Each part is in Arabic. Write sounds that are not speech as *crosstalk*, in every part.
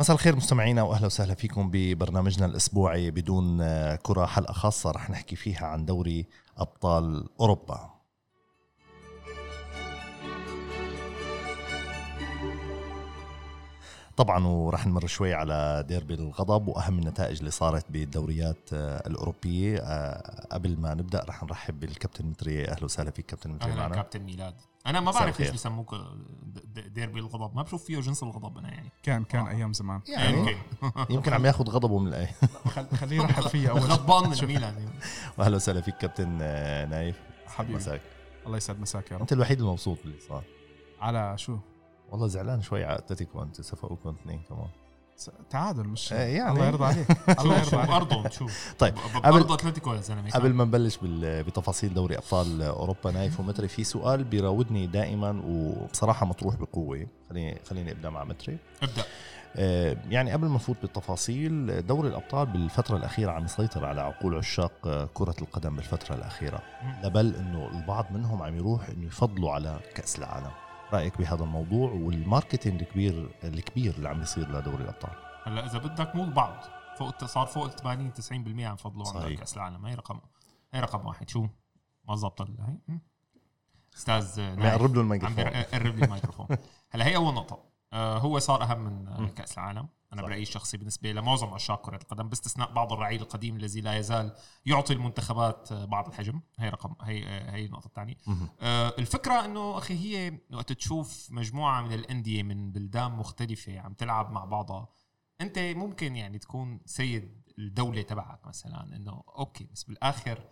مساء الخير مستمعينا وأهلا وسهلا فيكم ببرنامجنا الأسبوعي بدون كرة حلقة خاصة رح نحكي فيها عن دوري أبطال أوروبا. طبعا ورح نمر شوي على ديربي الغضب وأهم النتائج اللي صارت بالدوريات آه، الأوروبية. آه، قبل ما نبدأ رح نرحب بالكابتن متري أهلا وسهلا فيك كابتن متري معنا. كابتن ميلاد. أنا ما بعرف ليش بسموك ديربي الغضب. ما بشوف فيه جنس الغضب أنا يعني. كان كان آه. أيام زمان. يعني يمكن يمكن عم ياخذ غضبه من الايه *laughs* خليه يرحب فيا أول. غضبان من *laughs* ميلان واهلا وسهلا فيك كابتن نايف. حبيبي. مساك. الله يسعد مساك يا رب. أنت الوحيد المبسوط باللي صار. على شو؟ والله زعلان شوي على اتلتيكو انت سفقوكم اثنين كمان. تعادل مش يعني الله يرضى عليك. *laughs* الله يرضى عليك. أرضهم شوف. طيب قبل أتلتيكو يا زلمة قبل ما نبلش بتفاصيل دوري أبطال أوروبا نايف ومتري في سؤال بيراودني دائما وبصراحة مطروح بقوة. خليني خليني أبدأ مع متري. ابدأ. آه، يعني قبل ما نفوت بالتفاصيل دوري الأبطال بالفترة الأخيرة عم يسيطر على عقول عشاق كرة القدم بالفترة الأخيرة. لبل إنه البعض منهم عم يروح إنه يفضلوا على كأس العالم. رأيك بهذا الموضوع وال marketing الكبير الكبير اللي عم يصير لدوري الأبطال؟ هلأ إذا بدك مو البعض. فوق صار فوق ال 80 90% عم يفضلوا على كأس العالم. هي رقم هي رقم واحد. شو؟ ما ظبط هي؟ أستاذ قرب له الميكروفون. قرب لي الميكروفون. هلأ هي أول نقطة. آه هو صار أهم من كأس العالم. أنا برأيي الشخصي بالنسبة لمعظم عشاق كرة القدم باستثناء بعض الرعيل القديم الذي لا يزال يعطي المنتخبات بعض الحجم. هي رقم هي هي النقطة الثانية. آه الفكرة إنه أخي هي وقت تشوف مجموعة من الأندية من بلدان مختلفة عم تلعب مع بعضها أنت ممكن يعني تكون سيد الدولة تبعك مثلا إنه أوكي بس بالآخر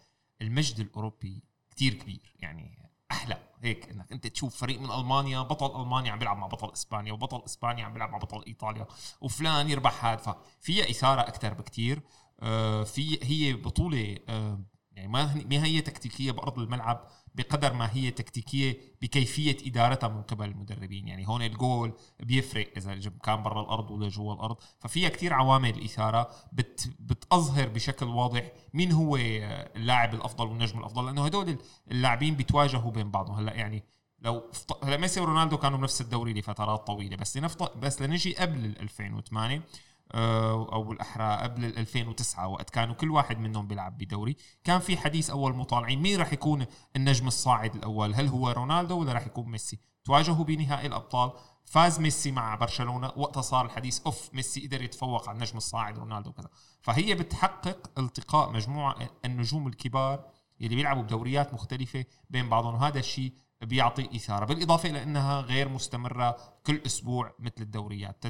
المجد الأوروبي كتير كبير. يعني أحلى. هيك إنك أنت تشوف فريق من ألمانيا بطل ألمانيا عم بيلعب مع بطل إسبانيا وبطل إسبانيا عم بيلعب مع بطل إيطاليا وفلان يربح هذا ففيها إثارة أكثر بكثير آه في هي بطولة آه يعني ما ما هي تكتيكية بأرض الملعب بقدر ما هي تكتيكية بكيفية إدارتها من قبل المدربين. يعني هون الجول بيفرق إذا كان برا الأرض ولا جوا الأرض. ففيها كثير عوامل اثاره بت بتظهر بشكل واضح مين هو اللاعب الأفضل والنجم الأفضل لأنه هدول اللاعبين بيتواجهوا بين بعضهم. هلأ يعني لو هلأ ميسي ورونالدو كانوا بنفس الدوري لفترات طويلة بس لنفط بس لنجي قبل 2008 آه، أو بالاحرى قبل 2009 وقت كانوا كل واحد منهم بيلعب بدوري. كان في حديث أول مطالعين مين راح يكون النجم الصاعد الأول؟ هل هو رونالدو ولا راح يكون ميسي؟ تواجهوا بنهائي الأبطال فاز ميسي مع برشلونة وقتها صار الحديث أوف ميسي قدر يتفوق على النجم الصاعد رونالدو وكذا. فهي بتحقق التقاء مجموعة النجوم الكبار اللي بيلعبوا بدوريات مختلفة بين بعضهم. وهذا الشيء بيعطي إثارة بالإضافة إلى إنها غير مستمرة كل أسبوع مثل الدوريات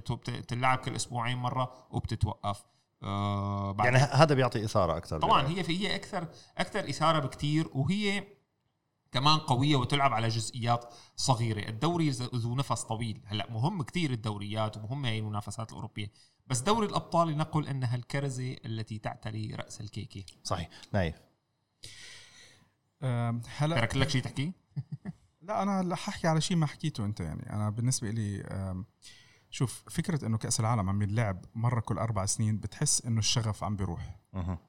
تلعب كل أسبوعين مرة وبتتوقف. آه يعني هذا بيعطي إثارة أكثر طبعا هي في هي أكثر أكثر إثارة بكثير وهي كمان قوية وتلعب على جزئيات صغيرة. الدوري ذو نفس طويل. هلأ مهم كثير الدوريات ومهمه هي المنافسات الأوروبية. بس دوري الأبطال لنقل إنها الكرزة التي تعتلي رأس الكيكة. صحيح. نايف. هلأ ترك لك شيء تحكي؟ *laughs* لا أنا ححكي على شيء ما حكيته أنت يعني. أنا بالنسبة لي شوف فكرة إنه كأس العالم عم ينلعب مرة كل أربع سنين بتحس إنه الشغف عم بيروح.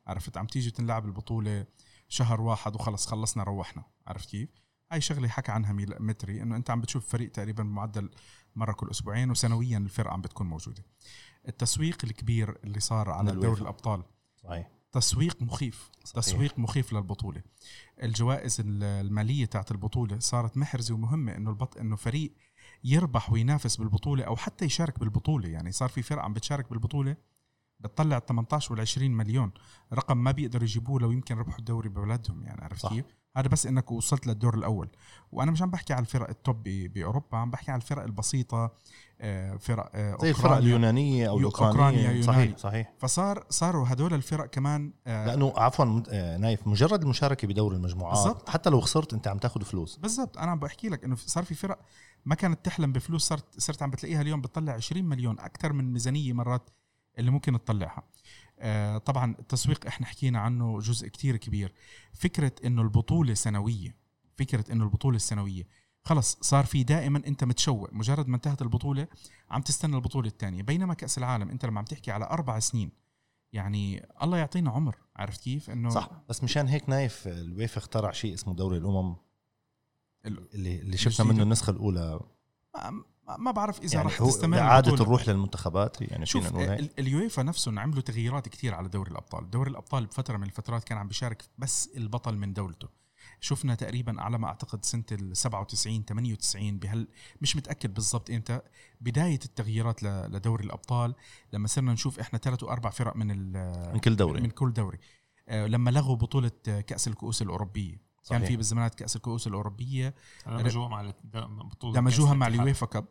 عرفت؟ عم تيجي تنلعب البطولة شهر واحد وخلص خلصنا روحنا. عرفت كيف؟ هاي شغلة حكى عنها متري إنه أنت عم بتشوف فريق تقريبا بمعدل مرة كل أسبوعين وسنويا الفرقة عم بتكون موجودة. التسويق الكبير اللي صار على دوري الأبطال. صحيح. تسويق مخيف صحيح. تسويق مخيف للبطولة الجوائز المالية تاعت البطولة صارت محرزة ومهمة إنه البط إنه فريق يربح وينافس بالبطولة أو حتى يشارك بالبطولة يعني صار في فرق عم بتشارك بالبطولة بتطلع 18 وال 20 مليون رقم ما بيقدروا يجيبوه لو يمكن ربحوا الدوري ببلدهم يعني عرفت كيف؟ هذا بس إنك وصلت للدور الأول. وأنا مش عم بحكي على الفرق التوب بأوروبا عم بحكي على الفرق البسيطة آه، فرق آه، زي الفرق اليونانية أو الأوكرانية. صحيح صحيح. فصار صاروا هدول الفرق كمان آه، لأنه عفوا نايف مجرد المشاركة بدور المجموعات بالزبط. حتى لو خسرت أنت عم تاخذ فلوس. بالضبط. أنا عم بحكي لك إنه صار في فرق ما كانت تحلم بفلوس صرت صرت عم بتلاقيها اليوم بتطلع 20 مليون أكثر من ميزانية مرات اللي ممكن تطلعها. طبعا التسويق إحنا حكينا عنه جزء كتير كبير. فكرة إنه البطولة سنوية فكرة إنه البطولة السنوية خلص صار في دائما أنت متشوق مجرد ما انتهت البطولة عم تستنى البطولة الثانية. بينما كأس العالم أنت لما عم تحكي على أربع سنين يعني الله يعطينا عمر عرفت كيف؟ إنه صح. بس مشان هيك نايف اليويفا اخترع شيء اسمه دوري الأمم اللي اللي شفنا منه النسخة الأولى. ما بعرف إذا يعني رح تستمر عادة البطولة. الروح للمنتخبات يعني شوف اليويفا نفسهم عملوا تغييرات كتير على دوري الأبطال دوري الأبطال بفترة من الفترات كان عم بيشارك بس البطل من دولته شفنا تقريبا على ما أعتقد سنة ال 97 98 بهال مش متأكد بالضبط إمتى بداية التغييرات ل- لدوري الأبطال لما صرنا نشوف إحنا ثلاث وأربع فرق من ال- من كل دوري من كل دوري آه، لما لغوا بطولة كأس الكؤوس الأوروبية كان صحيح. في بالزمانات كأس الكؤوس الأوروبية دمجوها مع بطولة دمجوها مع. اليويفا cup.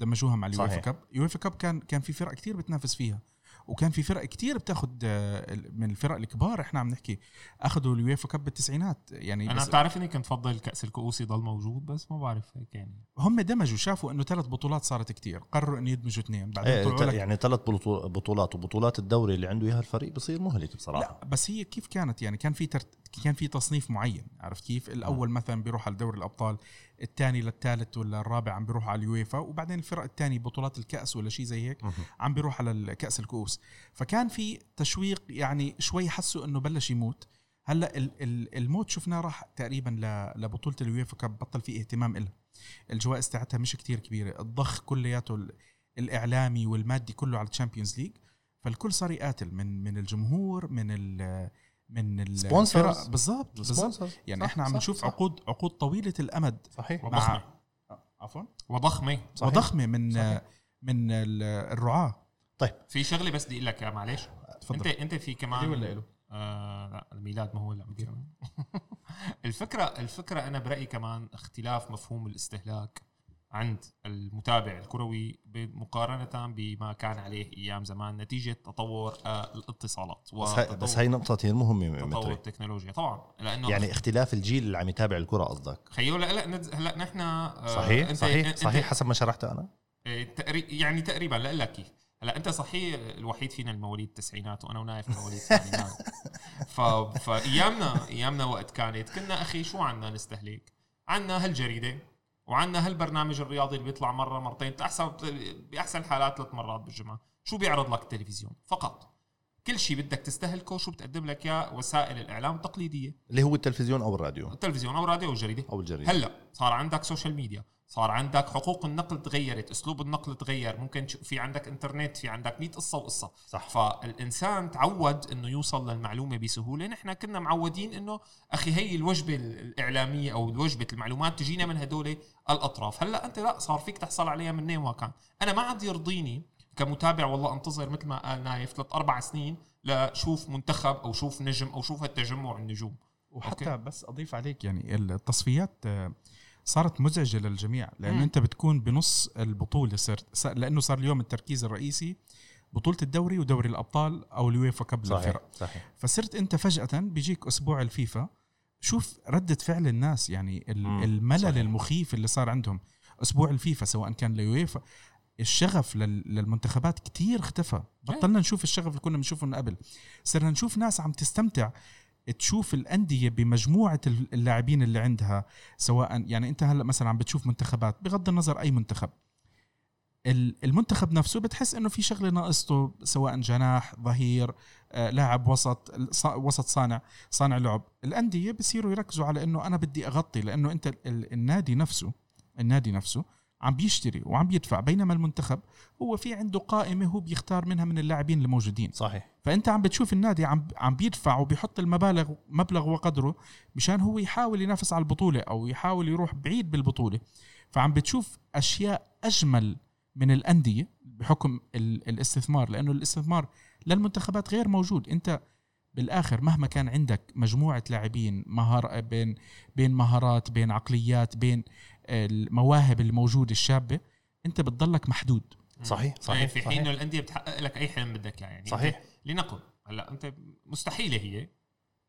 دمجوها مع اليويفا صحيح. cup. يويفا cup كان كان في فرق كتير بتنافس فيها وكان في فرق كتير بتاخد آه، من الفرق الكبار إحنا عم نحكي. أخذوا اليويفا كاب بالتسعينات يعني أنا بتعرف إني كنت فضل كاس الكؤوس يضل موجود بس ما بعرف هيك يعني. هم دمجوا شافوا إنه ثلاث بطولات صارت كتير قرروا إنه يدمجوا اثنين. بعدين إيه طلعوا يعني ثلاث بطو- بطولات وبطولات الدوري اللي عنده إياها الفريق بصير مهلك بصراحة. لا بس هي كيف كانت؟ يعني كان في ترت... كان في تصنيف معين عرفت كيف؟ الأول مثلا بيروح على دوري الأبطال الثاني للثالث ولا الرابع عم بيروح على اليويفا وبعدين الفرق الثانية بطولات الكأس ولا شيء زي هيك. عم بيروح على الكأس الكؤوس. فكان في تشويق يعني شوي حسوا إنه بلش يموت. هلأ ال- ال- الموت شفناه راح تقريبا لبطولة اليويفا cup بطل في اهتمام إلها الجوائز تاعتها مش كتير كبيرة. الضخ كلياته ال- الإعلامي والمادي كله على ال Champions League فالكل صار يقاتل من من الجمهور من من sponsors. الفرق بالضبط. يعني صح، إحنا عم نشوف. عقود عقود طويلة الأمد صحيح وضخمة عفوا وضخمة صحيح. وضخمه من صحيح. من ال- الرعاة في شغلة بس بدي أقول لك يا معلش انت تفضل أنت في كمان ولا إله؟ آه لا الميلاد ما هو اللي عم بيصير. الفكرة الفكرة أنا برأيي كمان اختلاف مفهوم الاستهلاك عند المتابع الكروي مقارنة بما كان عليه أيام زمان نتيجة تطور آه الاتصالات بس هاي بس هاي نقطه كثير مهمه تطور التكنولوجيا. طبعا لأنه يعني اختلاف الجيل اللي عم يتابع الكرة قصدك. خيو لا لا نز- هلا نحن آه، صحيح أنت- صحيح أنت- صحيح حسب ما شرحت أنا. إيه، يعني تقريبا لا لك كيف؟ هلا أنت صحيح الوحيد فينا المواليد التسعينات وأنا ونايف مواليد الثمانينات. ف... فأيامنا أيامنا وقت كانت كنا أخي شو عنا نستهلك؟ عنا هالجريدة. وعنا هالبرنامج الرياضي اللي بيطلع مرة مرتين احسن بأحسن الحالات ثلاث مرات بالجمعة. شو بيعرض لك التلفزيون؟ فقط. كل شيء بدك تستهلكه شو بتقدم لك إياه وسائل الإعلام التقليدية. اللي هو التلفزيون أو الراديو. التلفزيون أو الراديو أو الجريده أو الجريدة. هلأ صار عندك social media صار عندك حقوق النقل تغيرت أسلوب النقل تغير ممكن في عندك انترنت في عندك 100 قصة وقصة. صح. فالإنسان تعود إنه يوصل للمعلومة بسهولة. نحن كنا معودين إنه أخي هي الوجبة الإعلامية أو وجبه المعلومات تجينا من هدول الأطراف. هلأ أنت لا صار فيك تحصل عليها من ما كان أنا ما عاد يرضيني كمتابع والله انتظر مثل ما قال نايف ثلاث أربع سنين لشوف منتخب أو شوف نجم أو شوف هالتجمع النجوم وحتى okay. بس أضيف عليك يعني التصفيات آه، صارت مزعجة للجميع لأنه مم. أنت بتكون بنص البطولة صرت س- لأنه صار اليوم التركيز الرئيسي بطولة الدوري ودوري الأبطال أو اليويفا cup صحيح للفرق صحيح فصرت أنت فجأة بيجيك أسبوع الفيفا شوف ردة فعل الناس يعني الملل صحيح. المخيف اللي صار عندهم أسبوع الفيفا سواء كان ليويفا الشغف لل- للمنتخبات كتير اختفى. بطلنا نشوف الشغف اللي كنا بنشوفه من قبل. صرنا نشوف ناس عم تستمتع تشوف الأندية بمجموعة اللاعبين اللي عندها سواء يعني أنت هلأ مثلا عم بتشوف منتخبات بغض النظر أي منتخب. ال- المنتخب نفسه بتحس إنه في شغلة ناقصته سواء جناح ظهير آه، لاعب وسط وسط صانع صانع لعب. الأندية بصيروا يركزوا على إنه أنا بدي أغطي لأنه أنت ال- النادي نفسه النادي نفسه عم بيشتري وعم بيدفع بينما المنتخب هو في عنده قائمة هو بيختار منها من اللاعبين الموجودين. صحيح. فأنت عم بتشوف النادي عم عم بيدفع وبيحط المبالغ مبلغ وقدره مشان هو يحاول ينافس على البطولة أو يحاول يروح بعيد بالبطولة. فعم بتشوف أشياء أجمل من الأندية بحكم ال- الاستثمار لأنه الاستثمار للمنتخبات غير موجود. أنت بالآخر مهما كان عندك مجموعة لاعبين مهار بين بين مهارات بين عقليات بين المواهب الموجوده الشابة أنت بتضلك محدود. صحيح صحيح صحيح في حين. إنه الأندية بتحقق لك أي حلم بدك اياه يعني صحيح. لنقل. هلأ أنت مستحيلة هي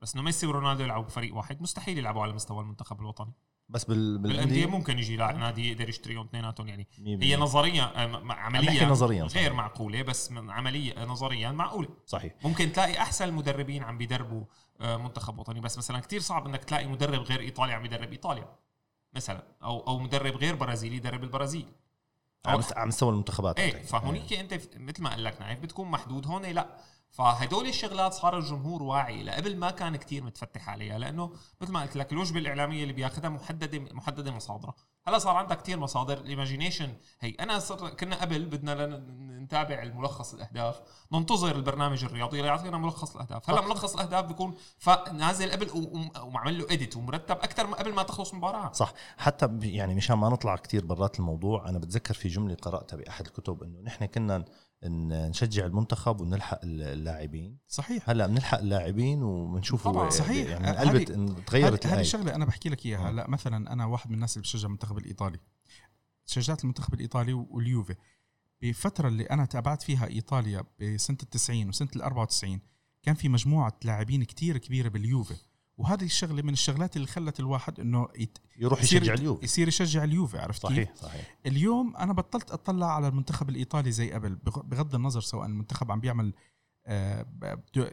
بس إنه ميسي ورونالدو يلعبوا بفريق واحد مستحيل يلعبوا على مستوى المنتخب الوطني. بس بال... بالأندية؟ ممكن يجي لاعب نادي يقدر يشتريهم اثنيناتهم يعني. هي. نظريا آه، م- عمليا نظرياً، صحيح. غير معقولة بس من عمليا نظريا معقولة. صحيح. ممكن تلاقي أحسن المدربين عم بيدربوا آه، منتخب وطني بس مثلا كتير صعب إنك تلاقي مدرب غير إيطالي عم يدرب إيطاليا. مثلا أو أو مدرب غير برازيلي يدرب البرازيل. على مست- على مستوى المنتخبات. إيه قصدك. فهونيك أنت ف- مثل ما قال لك نايف بتكون محدود هون لا فهدول الشغلات صار الجمهور واعي قبل ما كان كتير متفتح عليها لأنه مثل ما قلت لك الوجبة الإعلامية اللي بياخذها محدده محددة مصادرها. هلأ صار عندك كتير مصادر. ال imagination هي أنا صر كنا قبل بدنا نتابع الملخص الأهداف. ننتظر البرنامج الرياضي ليعطينا ملخص الأهداف. هلأ ملخص الأهداف بيكون نازل قبل ومعمل له اديت ومرتب أكثر من قبل ما تخلص المباراه صح. حتى يعني مشان ما نطلع كتير برات الموضوع أنا بتذكر في جملة قرأتها بأحد الكتب إنه نحن كنا نشجع المنتخب ونلحق اللاعبين. صحيح. هلأ بنلحق اللاعبين وبنشوف طبعا صحيح. يعني قلبت تغيرت هذه الشغلة أنا بحكي لك إياها. هلأ مثلا أنا واحد من الناس اللي بشجع المنتخب الإيطالي. شجعت المنتخب الإيطالي واليوفي. بفترة اللي أنا تابعت فيها إيطاليا بسنة ال90 وسنة ال94 كان في مجموعة لاعبين كتير كبيرة باليوفي. وهذه الشغلة من الشغلات اللي خلت الواحد إنه يت... يروح يشجع اليوفي يصير يشجع اليوفي عرفت صحيح كيف؟ صحيح اليوم أنا بطلت أطلع على المنتخب الإيطالي زي قبل بغض النظر سواء المنتخب عم بيعمل آه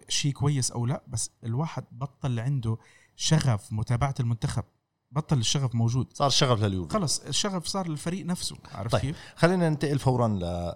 شيء كويس أو لا بس الواحد بطل عنده شغف متابعة المنتخب بطل الشغف موجود صار الشغف لليوفي خلص الشغف صار للفريق نفسه عرفت طيب. كيف؟ خلينا ننتقل فورا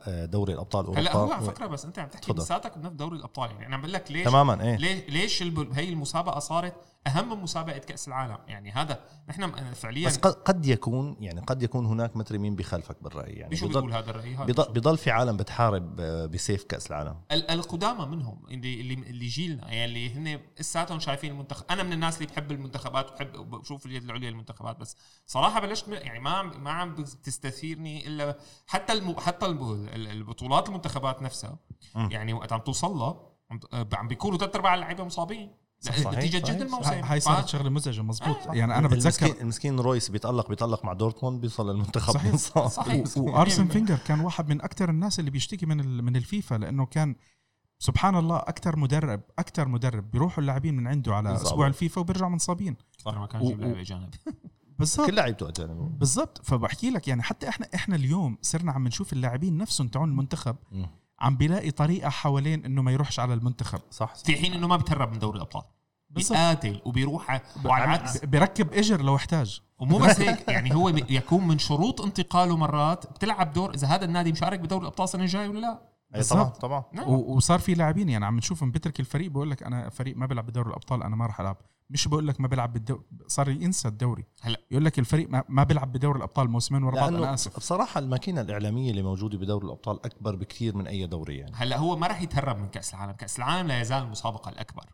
لدوري الأبطال أوروبا هلا هو على فكرة بس أنت عم تحكي لساتك بنفس دوري الأبطال يعني أنا عم بقول لك ليش تماما إيه ليه ليش هي المسابقه صارت أهم من مسابقه كأس العالم. يعني هذا نحن فعليا بس قد يكون يعني قد يكون هناك متر مين بخلفك بالرأي. يعني شو بيقول هذا الراي هذا بضل, بضل في عالم بتحارب بسيف كأس العالم. القدامى منهم اللي اللي اللي جيلنا. يعني اللي هن لساتهم شايفين المنتخب أنا من الناس اللي بحب المنتخبات وبحب بشوف اليد العليا للمنتخبات بس صراحة بلشت يعني ما عم ما عم بتستثيرني إلا حتى الم... حتى البطولات المنتخبات نفسها. يعني وقت عم توصل لها عم بيكونوا ثلاث أرباع اللعيبة مصابين. نتيجة جد الموسم هاي صارت شغلة مزعجة مزبوط. آه. يعني أنا بتذكر المسكين, المسكين رويس بيتالق بيتألق مع دورتموند بيوصل للمنتخب صحيح صحيح. وأرسن فينجر كان واحد من أكثر الناس اللي بيشتكي من من الفيفا لأنه كان سبحان الله أكثر مدرب أكثر مدرب بيروحوا اللاعبين من عنده على بالزبط. أسبوع الفيفا وبيرجعوا منصابين صح. ما كان يجيب لعيبة اجانب *laughs* بالضبط. كل لعيبته أجانب. بالضبط. فبحكي لك يعني حتى إحنا إحنا اليوم صرنا عم نشوف اللاعبين نفسهم تاعون المنتخب عم بيلاقي طريقة حوالين إنه ما يروحش على المنتخب. صح, صح. في حين إنه ما بتهرب من دوري الأبطال. بيقاتل وبيروح وعلى العكس. بيركب اجر لو احتاج. ومو بس هيك يعني هو يكون من شروط انتقاله مرات بتلعب دور إذا هذا النادي مشارك بدوري الأبطال السنة الجاية ولا لا؟ أي طبعا طبعا. نعم. وصار في لاعبين يعني عم نشوفهم بيترك الفريق بقول لك أنا فريق ما بيلعب بدوري الأبطال أنا ما راح ألعب. مش بقول لك ما بيلعب بالدوري صار ينسى الدوري. هلا. يقول لك الفريق ما بيلعب بدوري الأبطال موسمين ورا بعض أنا آسف. بصراحة الماكينة الإعلامية اللي موجودة بدوري الأبطال أكبر بكثير من أي دوري يعني. هلا هو ما راح يتهرب من كأس العالم. كأس العالم لا يزال المسابقه الأكبر.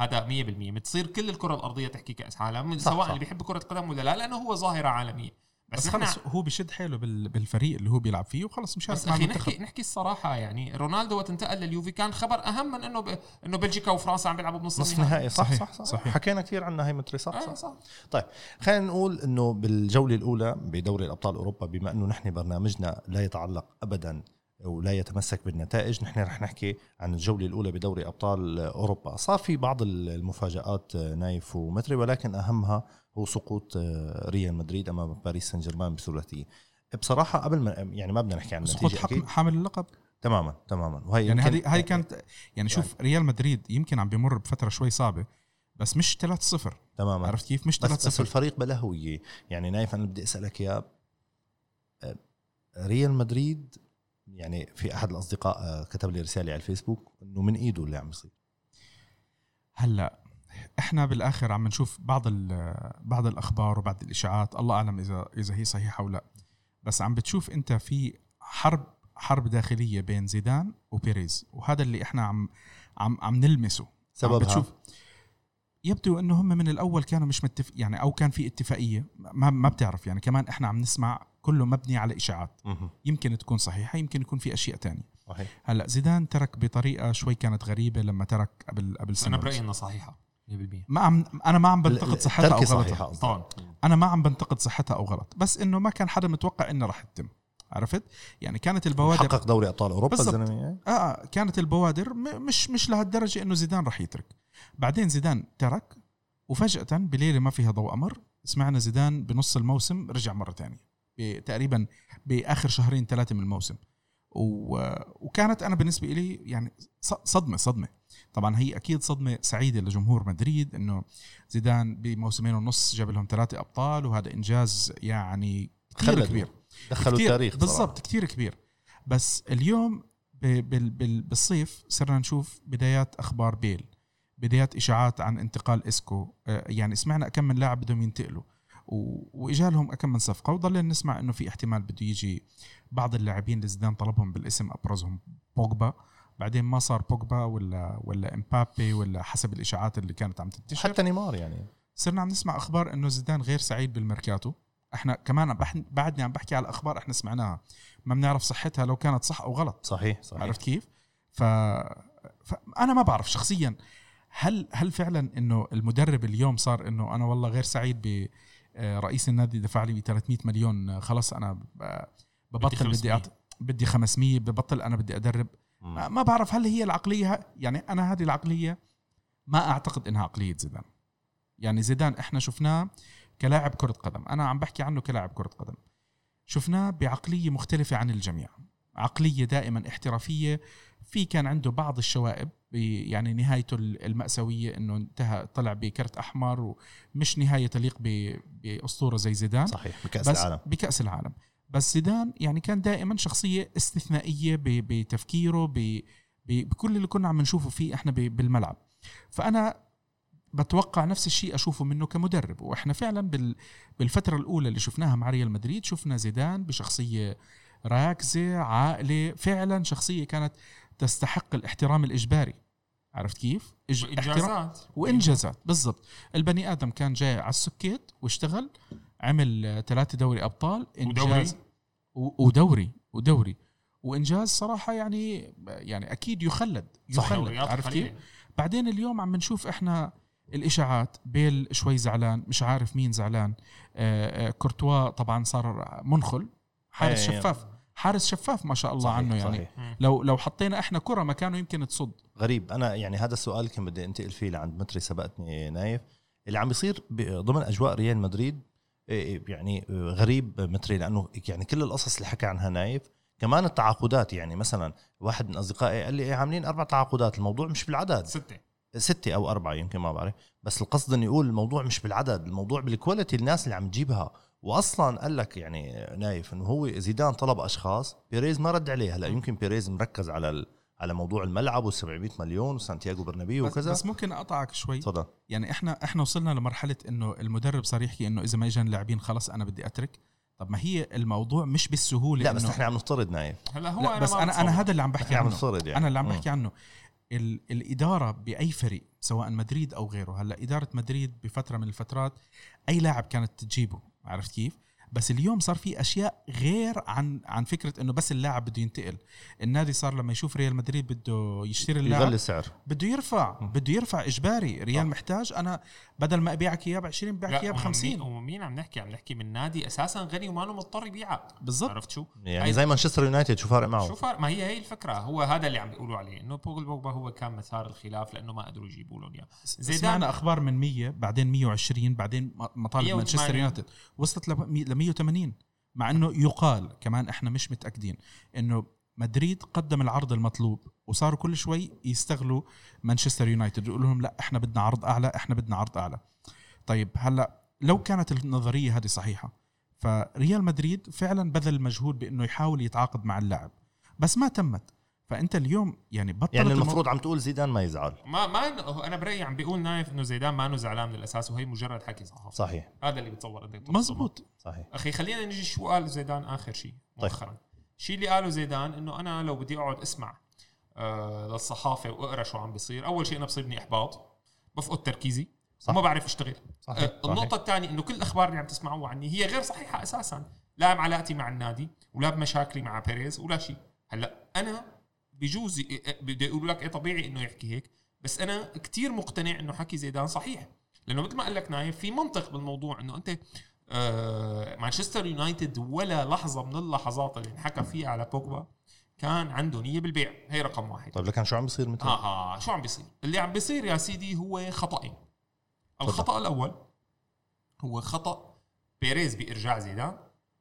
هذا 100% بتصير كل الكرة الأرضية تحكي كأس عالم سواء صح. اللي بيحب كرة القدم ولا لا لأنه هو ظاهرة عالمية. بس, بس خلص هو بشد حيله بالفريق اللي هو بيلعب فيه وخلص مش بس أخي نحكي نحكي الصراحة يعني رونالدو وقت انتقل لليوفي كان خبر أهم من إنه ب... إنه بلجيكا وفرنسا عم بيلعبوا بنص النهائي. صح صحيح صح, صح, صحيح. حكينا كثير عنها هي متري صح, صح, صح. طيب خلينا نقول إنه بالجولة الأولى بدوري الأبطال أوروبا بما إنه نحن برنامجنا لا يتعلق ابدا ولا يتمسك بالنتائج. نحن رح نحكي عن الجولة الأولى بدوري أبطال أوروبا. صار في بعض المفاجآت نايف ومتري ولكن أهمها هو سقوط ريال مدريد أمام باريس سان جيرمان بثلاثية. بصراحة قبل ما يعني ما بدنا نحكي عن النتيجة سقوط حامل اللقب؟ تماما تماما. وهي يعني هذه هذه كانت يعني شوف يعني. ريال مدريد يمكن عم بمر بفترة شوي صعبة بس مش 3-0 تماما. عرفت كيف؟ مش 3-0 بس, بس الفريق بلا هوية يعني نايف أنا بدي أسألك يا ريال مدريد يعني في أحد الأصدقاء آه، كتب لي رسالة على الفيسبوك إنه من إيده اللي عم يصير هلا إحنا بالآخر عم نشوف بعض بعض الأخبار وبعض الإشاعات. الله أعلم إذا إذا هي صحيحة أو لا. بس عم بتشوف أنت في حرب حرب داخلية بين زيدان وبيريز. وهذا اللي إحنا عم عم عم نلمسه. سببها. بتشوف يبدو إنه هم من الأول كانوا مش متفق يعني أو كان في اتفاقية. ما ما بتعرف يعني كمان إحنا عم نسمع كله مبني على إشاعات. يمكن تكون صحيحة يمكن يكون في أشياء تانية. صحيح. هلأ زيدان ترك بطريقة شوي كانت غريبة لما ترك قبل قبل سنه أنا برأيي إنها صحيحة 100% ما عم أنا ما عم بنتقد صحتها أو غلطها. طبعا. أنا ما عم بنتقد صحتها أو غلط. بس إنه ما كان حدا متوقع إنه رح تتم عرفت؟ يعني كانت البوادر حقق دوري أبطال أوروبا الزلمة آه كانت البوادر مش مش لهالدرجة إنه زيدان رح يترك. بعدين زيدان ترك وفجأة بليلة ما فيها ضوء قمر سمعنا زيدان بنص الموسم رجع مرة ثانية تقريبا بآخر شهرين ثلاثة من الموسم. وكانت أنا بالنسبة لي يعني صدمة صدمة. طبعا هي أكيد صدمة سعيدة لجمهور مدريد إنه زيدان بموسمين ونص جاب لهم ثلاثة أبطال وهذا إنجاز يعني كثير كبير. دخلوا التاريخ بالضبط كثير كبير. بس اليوم بالصيف صرنا نشوف بدايات أخبار بيل بدايات إشاعات عن انتقال إسكو. آه، يعني سمعنا كم من لاعب بدهم ينتقلوا. واجا لهم كم من صفقة. وضلنا نسمع إنه في احتمال بده يجي بعض اللاعبين اللي زيدان طلبهم بالاسم أبرزهم بوجبا. بعدين ما صار بوجبا ولا ولا إمبابي ولا حسب الإشاعات اللي كانت عم تنتشر. حتى نيمار يعني. صرنا عم نسمع أخبار إنه زيدان غير سعيد بالميركاتو. إحنا كمان بعدني عم بحكي على الاخبار إحنا سمعناها. ما بنعرف صحتها لو كانت صح أو غلط. صحيح صحيح. عرفت كيف؟ ف... فانا ما بعرف شخصيا هل هل فعلا إنه المدرب اليوم صار إنه أنا والله غير سعيد ب رئيس النادي دفع لي 300 مليون. آه، خلص أنا ببطل بدي 500. أعط... بدي 500 ببطل أنا بدي أدرب. ما مم. ما بعرف هل هي العقلية يعني أنا هذه العقلية ما أعتقد إنها عقلية زيدان. يعني زيدان إحنا شفناه كلاعب كرة قدم. أنا عم بحكي عنه كلاعب كرة قدم. شفناه بعقلية مختلفة عن الجميع. عقلية دائما احترافية. في كان عنده بعض الشوائب يعني نهايته المأساوية إنه انتهى طلع بكرت أحمر ومش نهاية تليق بأسطورة زي زيدان. صحيح بكأس بس العالم. بكأس العالم. بس زيدان يعني كان دائما شخصية استثنائية بتفكيره بكل اللي كنا عم نشوفه فيه إحنا بالملعب. فأنا بتوقع نفس الشيء أشوفه منه كمدرب. وإحنا فعلا بال- بالفترة الأولى اللي شفناها مع ريال مدريد شفنا زيدان بشخصية راكزة عاقلة فعلا شخصية كانت تستحق الاحترام الإجباري عرفت كيف؟ إج- احترام- انجازات وإنجازات بالضبط البني آدم كان جاي على السكيت واشتغل عمل ثلاثة دوري أبطال انجاز و- ودوري ودوري وإنجاز صراحة يعني يعني أكيد يخلد. يخلد عرفت كيف؟ بعدين اليوم عم نشوف إحنا الإشاعات بيل شوي زعلان مش عارف مين زعلان آه، آه، كورتوا طبعا صار منخل حارس إيه. شفاف حارس شفاف ما شاء الله صحيح عنه يعني. صحيح. لو لو حطينا إحنا كرة مكانه يمكن تصد. غريب. أنا يعني هذا السؤال كان بدي أنتقل فيه لعند متري سبقتني نايف. اللي عم بيصير ضمن أجواء ريال مدريد إيه، يعني إيه، غريب متري لأنه يعني كل القصص اللي حكى عنها نايف كمان التعاقدات يعني مثلا واحد من أصدقائي قال لي إيه عاملين أربع تعاقدات الموضوع مش بالعدد. ستة. ستة أو أربعة يمكن ما بعرف. بس القصد إنه يقول الموضوع مش بالعدد الموضوع بال quality الناس اللي عم تجيبها. واصلا قال لك يعني نايف إنه هو زيدان طلب أشخاص بيريز ما رد عليه. هلا يمكن بيريز مركز على ال- على موضوع الملعب وال700 مليون وسانتياغو برنابيو وكذا. بس ممكن أقطعك شوي. تفضل. يعني إحنا إحنا وصلنا لمرحلة إنه المدرب صار يحكي إنه إذا ما اجى اللاعبين خلاص أنا بدي أترك. طب ما هي الموضوع مش بالسهولة لا بس نحن عم نفترض نايف. هلا هو لا أنا بس أنا. أنا هذا اللي عم بحكي نحن عم عنه. نفترض يعني. أنا اللي عم. بحكي عنه. ال الإدارة بأي فريق سواء مدريد أو غيره. هلا إدارة مدريد بفترة من الفترات أي لاعب كانت تجيبه عرفت كيف؟ بس اليوم صار في أشياء غير عن عن فكرة إنه بس اللاعب بده ينتقل. النادي صار لما يشوف ريال مدريد بده يشتري اللاعب يغلي السعر. بده يرفع بده يرفع إجباري. ريال محتاج أنا بدل ما أبيعك إياه ب 20 ببيعك إياه ب ومن 50 مين- ومين عم نحكي؟ عم نحكي من نادي أساسا غني وما مضطر يبيعك بالضبط. عرفت شو؟ يعني زي مانشستر يونايتد شو فارق معه؟ شو فرق ما هي هي الفكرة. هو هذا اللي عم بيقولوا عليه إنه بوجل بوجبا هو كان مثار الخلاف لأنه ما قدروا يجيبوا لهم إياه. زيدان- سمعنا أخبار من 100 بعدين 120 بعدين مطالب 180. مانشستر يونايتد. وصلت ل 180 مع إنه يقال كمان إحنا مش متأكدين إنه مدريد قدم العرض المطلوب وصاروا كل شوي يستغلوا مانشستر يونايتد يقولوا لهم لا إحنا بدنا عرض أعلى إحنا بدنا عرض أعلى. طيب هلأ لو كانت النظرية هذه صحيحة فريال مدريد فعلا بذل مجهود بإنه يحاول يتعاقد مع اللاعب بس ما تمت. فأنت اليوم يعني بطلت يعني المو- المفروض عم تقول زيدان ما يزعل. ما ما هو أنا برأيي عم بيقول نايف إنه زيدان ما انه زعلان من الاساس وهي مجرد حكي صحافي صحيح. هذا اللي بتصور انت. مزبوط. صحيح. أخي خلينا نجي شو قال زيدان آخر شيء طيب. مؤخرا. الشيء اللي قاله زيدان إنه أنا لو بدي أقعد أسمع آه للصحافة وأقرأ شو عم بيصير أول شيء أنا بصيبني إحباط بفقد تركيزي صح. وما بعرف اشتغل صحيح. آه النقطة الثانية إنه كل الأخبار اللي عم تسمعوها عني هي غير صحيحة أساسا. لا بعلاقتي مع النادي ولا بمشاكلي مع بيريز ولا شيء. هلأ أنا بجوز ي- بدي يقولوا لك إيه طبيعي إنه يحكي هيك. بس أنا كتير مقتنع إنه حكي زيدان صحيح. لأنه مثل ما قال لك نايف في منطق بالموضوع إنه أنت آه مانشستر يونايتد ولا لحظة من اللحظات اللي انحكى فيها على بوجبا كان عنده نية بالبيع. هي رقم واحد. طيب لكن شو عم بيصير مثل آه آه شو عم بيصير؟ اللي عم بيصير يا سيدي هو خطأين. الخطأ الأول هو خطأ بيريز بإرجاع زيدان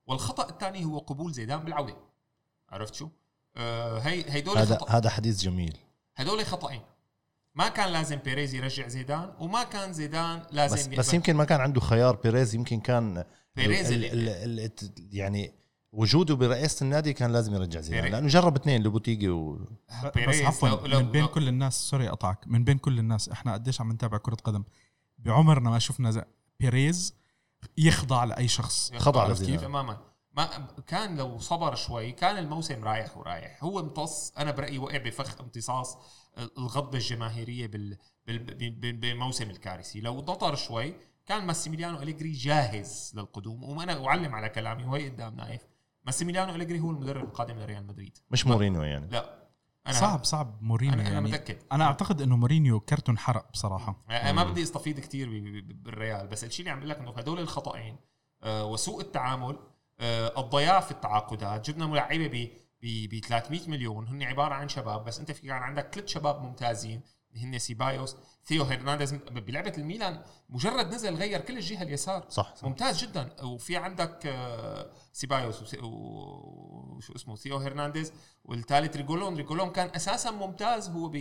والخطأ الثاني هو قبول زيدان بالعودة. عرفت شو؟ آه هي هيدول هذا خطأ. هذا حديث جميل. هدول خطأين. ما كان لازم بيريز يرجع زيدان وما كان زيدان لازم بس. بس يمكن ما كان عنده خيار. بيريز يمكن كان بيريز ال اللي- ال ال ال يعني وجوده برئاسه النادي كان لازم يرجع زيدان. بيري- لأنه جرب اثنين لوبوتيجي و... بس بيريز عفوا لو- لو- من بين لو- كل الناس sorry أقطعك من بين كل الناس إحنا قديش عم نتابع كرة قدم؟ بعمرنا ما شفنا بيريز يخضع لأي شخص. خضع عرفت لزيدان. كيف تماما ما كان لو صبر شوي كان الموسم رايح ورايح. هو امتص أنا برأيي وقع بفخ امتصاص الغضبة الجماهيرية بال بال- بال- بالموسم الكارثي. لو نطر شوي كان ماسيميليانو أليجري جاهز للقدوم. وأنا أعلم على كلامي وهي قدام نايف. ماسيميليانو أليجري هو المدرب القادم لريال مدريد. مش مورينيو يعني. لا. أنا صعب صعب. مورينيو أنا, أنا يعني. متأكد. أنا أعتقد إنه مورينيو كرته انحرق بصراحة. أنا ما بدي أستفيد كثير بالريال. بس الشيء اللي عم بقول لك إنه هدول الخطأين آه، وسوء التعامل آه، الضياع في التعاقدات. جبنا ملاعبه ب ب 300 مليون. هن عبارة عن شباب بس أنت في كان عندك ثلاث شباب ممتازين اللي هن سيبايوس ثيو هرنانديز. بلعبة الميلان مجرد نزل غير كل الجهة اليسار. صح, صح. ممتاز جدا. وفي عندك آه، سيبايوس وشو اسمه ثيو هرنانديز. والثالث ريجولون ريجولون كان أساسا ممتاز هو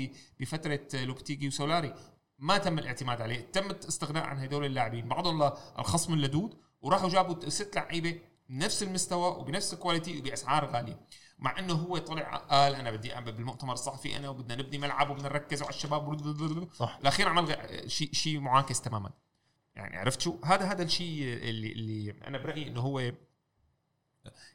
بفترة لوبتيجي وسولاري. ما تم الاعتماد عليه. تم الاستغناء عن هدول اللاعبين. بعضهم للخصم اللدود. وراحوا جابوا ست لعيبة بنفس المستوى وبنفس ال quality وبأسعار غالية. مع إنه هو طلع قال أنا بدي أعمل بالمؤتمر الصحفي أنا وبدنا نبني ملعب وبدنا نركز على الشباب صح. الأخير عمل شيء شيء معاكس تماما. يعني عرفت شو؟ هذا هذا الشيء اللي اللي أنا برأيي إنه هو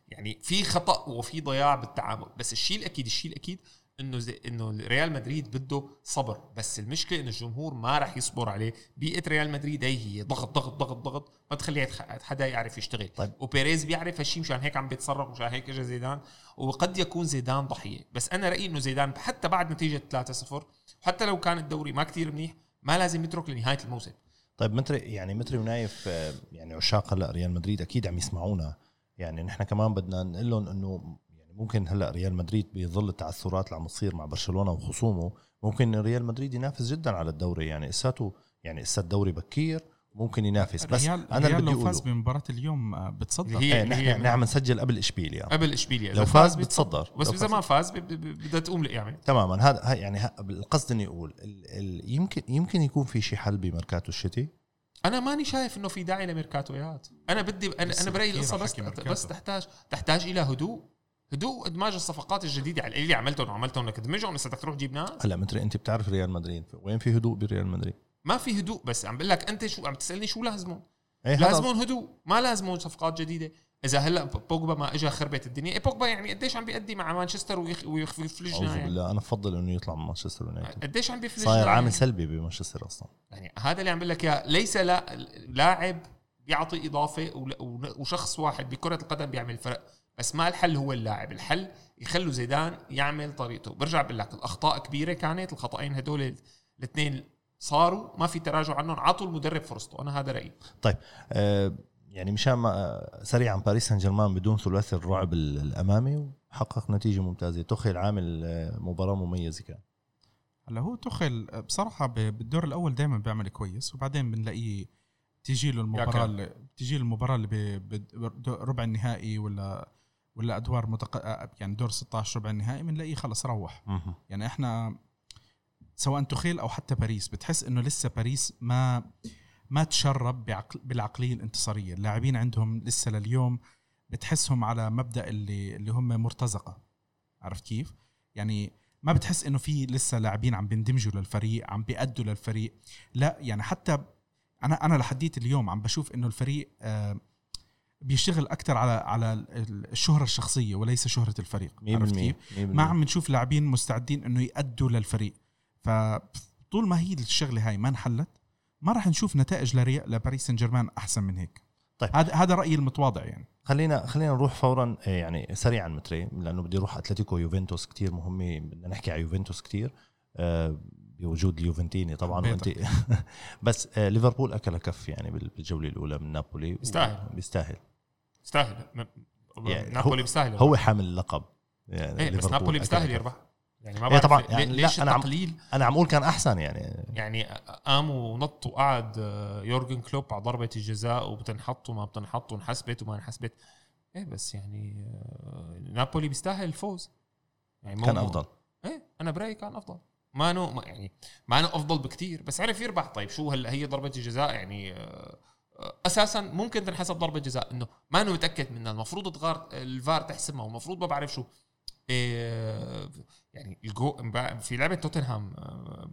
يعني في خطأ وفي ضياع بالتعامل. بس الشيء الاكيد الشيء الأكيد إنه زي إنه ريال مدريد بده صبر. بس المشكلة إنه الجمهور ما راح يصبر عليه. بيئة ريال مدريد هي هي ضغط ضغط ضغط ضغط. ما بتخلي يتخ- حدا يعرف يشتغل. طيب. وبيريز بيعرف هالشيء مشان هيك عم بيتصرف مشان هيك اجى زيدان. وقد يكون زيدان ضحية. بس أنا رأيي إنه زيدان حتى بعد نتيجة 3-0 وحتى لو كان الدوري ما كتير منيح ما لازم يترك لنهاية الموسم. طيب متري يعني متري ونايف آه، يعني عشاق هلأ ريال مدريد أكيد عم يسمعونا. يعني نحن كمان بدنا نقول لهم إنه ممكن هلا ريال مدريد بظل التعثرات اللي عم تصير مع برشلونة وخصومه ممكن ريال مدريد ينافس جدا على الدوري. يعني اساته يعني اسا الدوري بكير ممكن ينافس. بس الريال أنا بدي لو فاز بمباراة اليوم آه، بتصدر. اللي هي- هي نحن نحن نسجل قبل إشبيليا. قبل إشبيليا. لو فاز. بتصدر. بس إذا ما فاز ب- ب- ب- بدها تقوم يعني تماما. هذا ها- يعني ها- القصد إني أقول ال ال يمكن يمكن يكون في شيء حل بميركاتو الشتي أنا ماني شايف إنه في داعي لميركاتويات أنا بدي أنا, أنا برأيي القصة عم بس. بس تحتاج تحتاج إلى هدوء. هدوء ادماج الصفقات الجديدة. على اللي عملتهم وعملتهم أنك تدمجهم لسه بدك تروح تجيب ناس؟ هلا متري أنت بتعرف ريال مدريد. وين في هدوء بريال مدريد؟ ما في هدوء بس عم بقول لك أنت شو عم تسألني شو لازمهم هذا لازمهم هدوء ما لازمهم صفقات جديدة. إذا هلا بوجبا ما اجى خربت الدنيا. إيه بوجبا يعني قديش عم بيأدي مع مانشستر ويخ- ويفلجنا أعوذ يعني. بالله أنا بفضل إنه يطلع من مانشستر يونايتد. قديش عم بيفلجنا صاير عامل يعني. سلبي بمانشستر أصلا. يعني هذا اللي عم بقول لك إياه. ليس لا لاعب بيعطي إضافة وشخص واحد بكرة القدم بيعمل فرق. بس ما الحل هو اللاعب الحل يخلوا زيدان يعمل طريقته. برجع بقول لك الأخطاء كبيرة كانت الخطأين هدول الاثنين صاروا ما في تراجع عنهم عطوا المدرب فرصته. أنا هذا رأيي. آه يعني مشان ما آه، سريعا باريس سان جيرمان بدون ثلاثي الرعب ال- الأمامي وحقق نتيجة ممتازة. تخيل عامل آه، مباراة مميزة كان. هلا هو تخل بصراحة ب- بالدور الأول دائما بيعمل كويس وبعدين بنلاقيه تيجي له المباراه بتيجي له المباراة اللي ب- ب- ربع النهائي ولا ولا أدوار متق... يعني دور 16 ربع النهائي بنلاقيه خلص روح. يعني إحنا سواء تخيل أو حتى باريس بتحس إنه لسه باريس ما ما تشرب بعقل بالعقلية الانتصارية. اللاعبين عندهم لسه لليوم بتحسهم على مبدأ اللي اللي هم مرتزقة. عرفت كيف؟ يعني ما بتحس إنه في لسه لاعبين عم بيندمجوا للفريق عم بيأدوا للفريق. لا يعني حتى أنا أنا لحديت اليوم عم بشوف إنه الفريق آه، بيشتغل أكثر على على الشهرة الشخصية وليس شهرة الفريق. 100% عرفت كيف؟ 100% ما عم نشوف لاعبين مستعدين إنه يأدوا للفريق. فطول ما هي الشغلة هاي ما انحلت ما راح نشوف نتائج لري... لباريس سان جيرمان أحسن من هيك. طيب. هذا هذا رأيي المتواضع يعني. خلينا خلينا نروح فورا آه، يعني سريعا متري لأنه بدي أروح أتلتيكو يوفنتوس كتير مهمة بدنا نحكي على يوفنتوس كتير آه، بوجود اليوفنتيني طبعا وانت *laughs* بس آه، ليفربول أكل كف يعني بال- بالجولة الأولى من نابولي. بيستاهل. بيستاهل. يستاهل. يعني نابولي بيستاهل هو حامل اللقب يعني إيه بس نابولي بيستاهل. يربح. يعني ما إيه بعرف طبعاً، يعني ليش أنا عم- التقليل؟ أنا عم أقول كان أحسن يعني. يعني قام ونط وقعد آه، يورجن كلوب على ضربة الجزاء وبتنحط وما بتنحط وانحسبت وما انحسبت. إيه بس يعني آه، نابولي بيستاهل الفوز. يعني كان أفضل. إيه أنا برأيي كان أفضل. ما نو ما يعني ما نو أفضل بكتير بس عرف يربح. طيب شو هلا هي ضربة الجزاء؟ يعني آه، أساسا ممكن تنحسب ضربة جزاء إنه ما انه متأكد منها المفروض تغار الفار تحسبها ومفروض ما بعرف شو. إيه يعني الجو في لعبة توتنهام آه،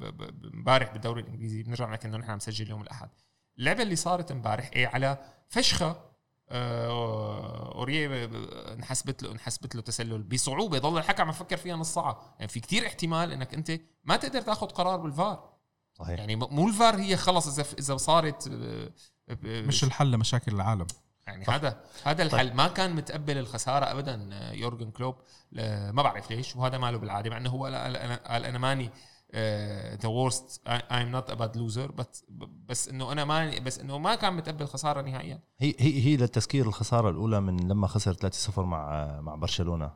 امبارح بالدوري الإنجليزي بنرجع نحكي إنه نحن مسجل يوم الأحد. اللعبة اللي صارت امبارح إيه على فشخة آه، اوريه انحسبت له انحسبت له تسلل. بصعوبة ضل الحكم يفكر فيها نص ساعة. يعني في كتير احتمال إنك أنت ما تقدر تأخذ قرار بالفار. صحيح. يعني مو الفار هي خلص إذا إذا صارت آه، مش الحل لمشاكل العالم يعني صح. هذا هذا طيب. الحل طيب. ما كان متقبل الخسارة ابدا آه، يورجن كلوب ما بعرف ليش وهذا ماله بالعادة مع إنه هو قال أنا ماني the worst I am not a bad loser بس إنه أنا ما بس إنه ما كان متقبل خساره نهائيا هي هي هي للتذكير الخسارة الأولى من لما خسر 3-0 مع مع برشلونة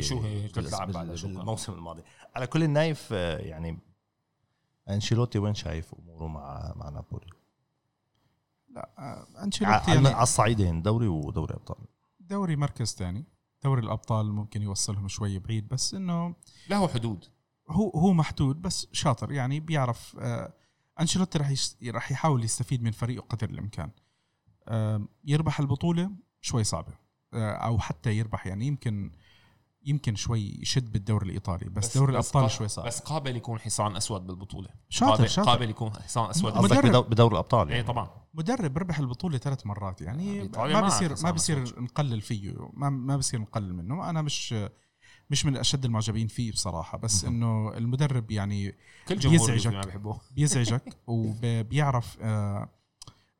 شو هي الموسم الماضي على كل النايف آه، يعني أنشيلوتي وين شايف أموره مع مع نابولي؟ لا آه، أنشيلوتي يعني على الصعيدين دوري ودوري أبطال. دوري مركز ثاني. دوري الأبطال ممكن يوصلهم شوي بعيد بس إنه له حدود. هو هو محدود بس شاطر يعني بيعرف آه أنشيلوتي راح راح يحاول يستفيد من فريقه قدر الإمكان. آه يربح البطولة شوي صعبة آه أو حتى يربح يعني يمكن يمكن شوي يشد بالدوري الإيطالي بس, بس دوري الأبطال شوي صعب. بس قابل يكون حصان أسود بالبطولة. شاطر قابل, شاطر. قابل يكون حصان أسود مدرب بدور الأبطال يعني. اي طبعا. مدرب ربح البطولة ثلاث مرات يعني ما بصير ما بصير نقلل فيه ما ما بصير نقلل منه. أنا مش مش من أشد المعجبين فيه بصراحة بس إنه المدرب يعني كل بيزعجك. *laughs* بيزعجك وبيعرف آه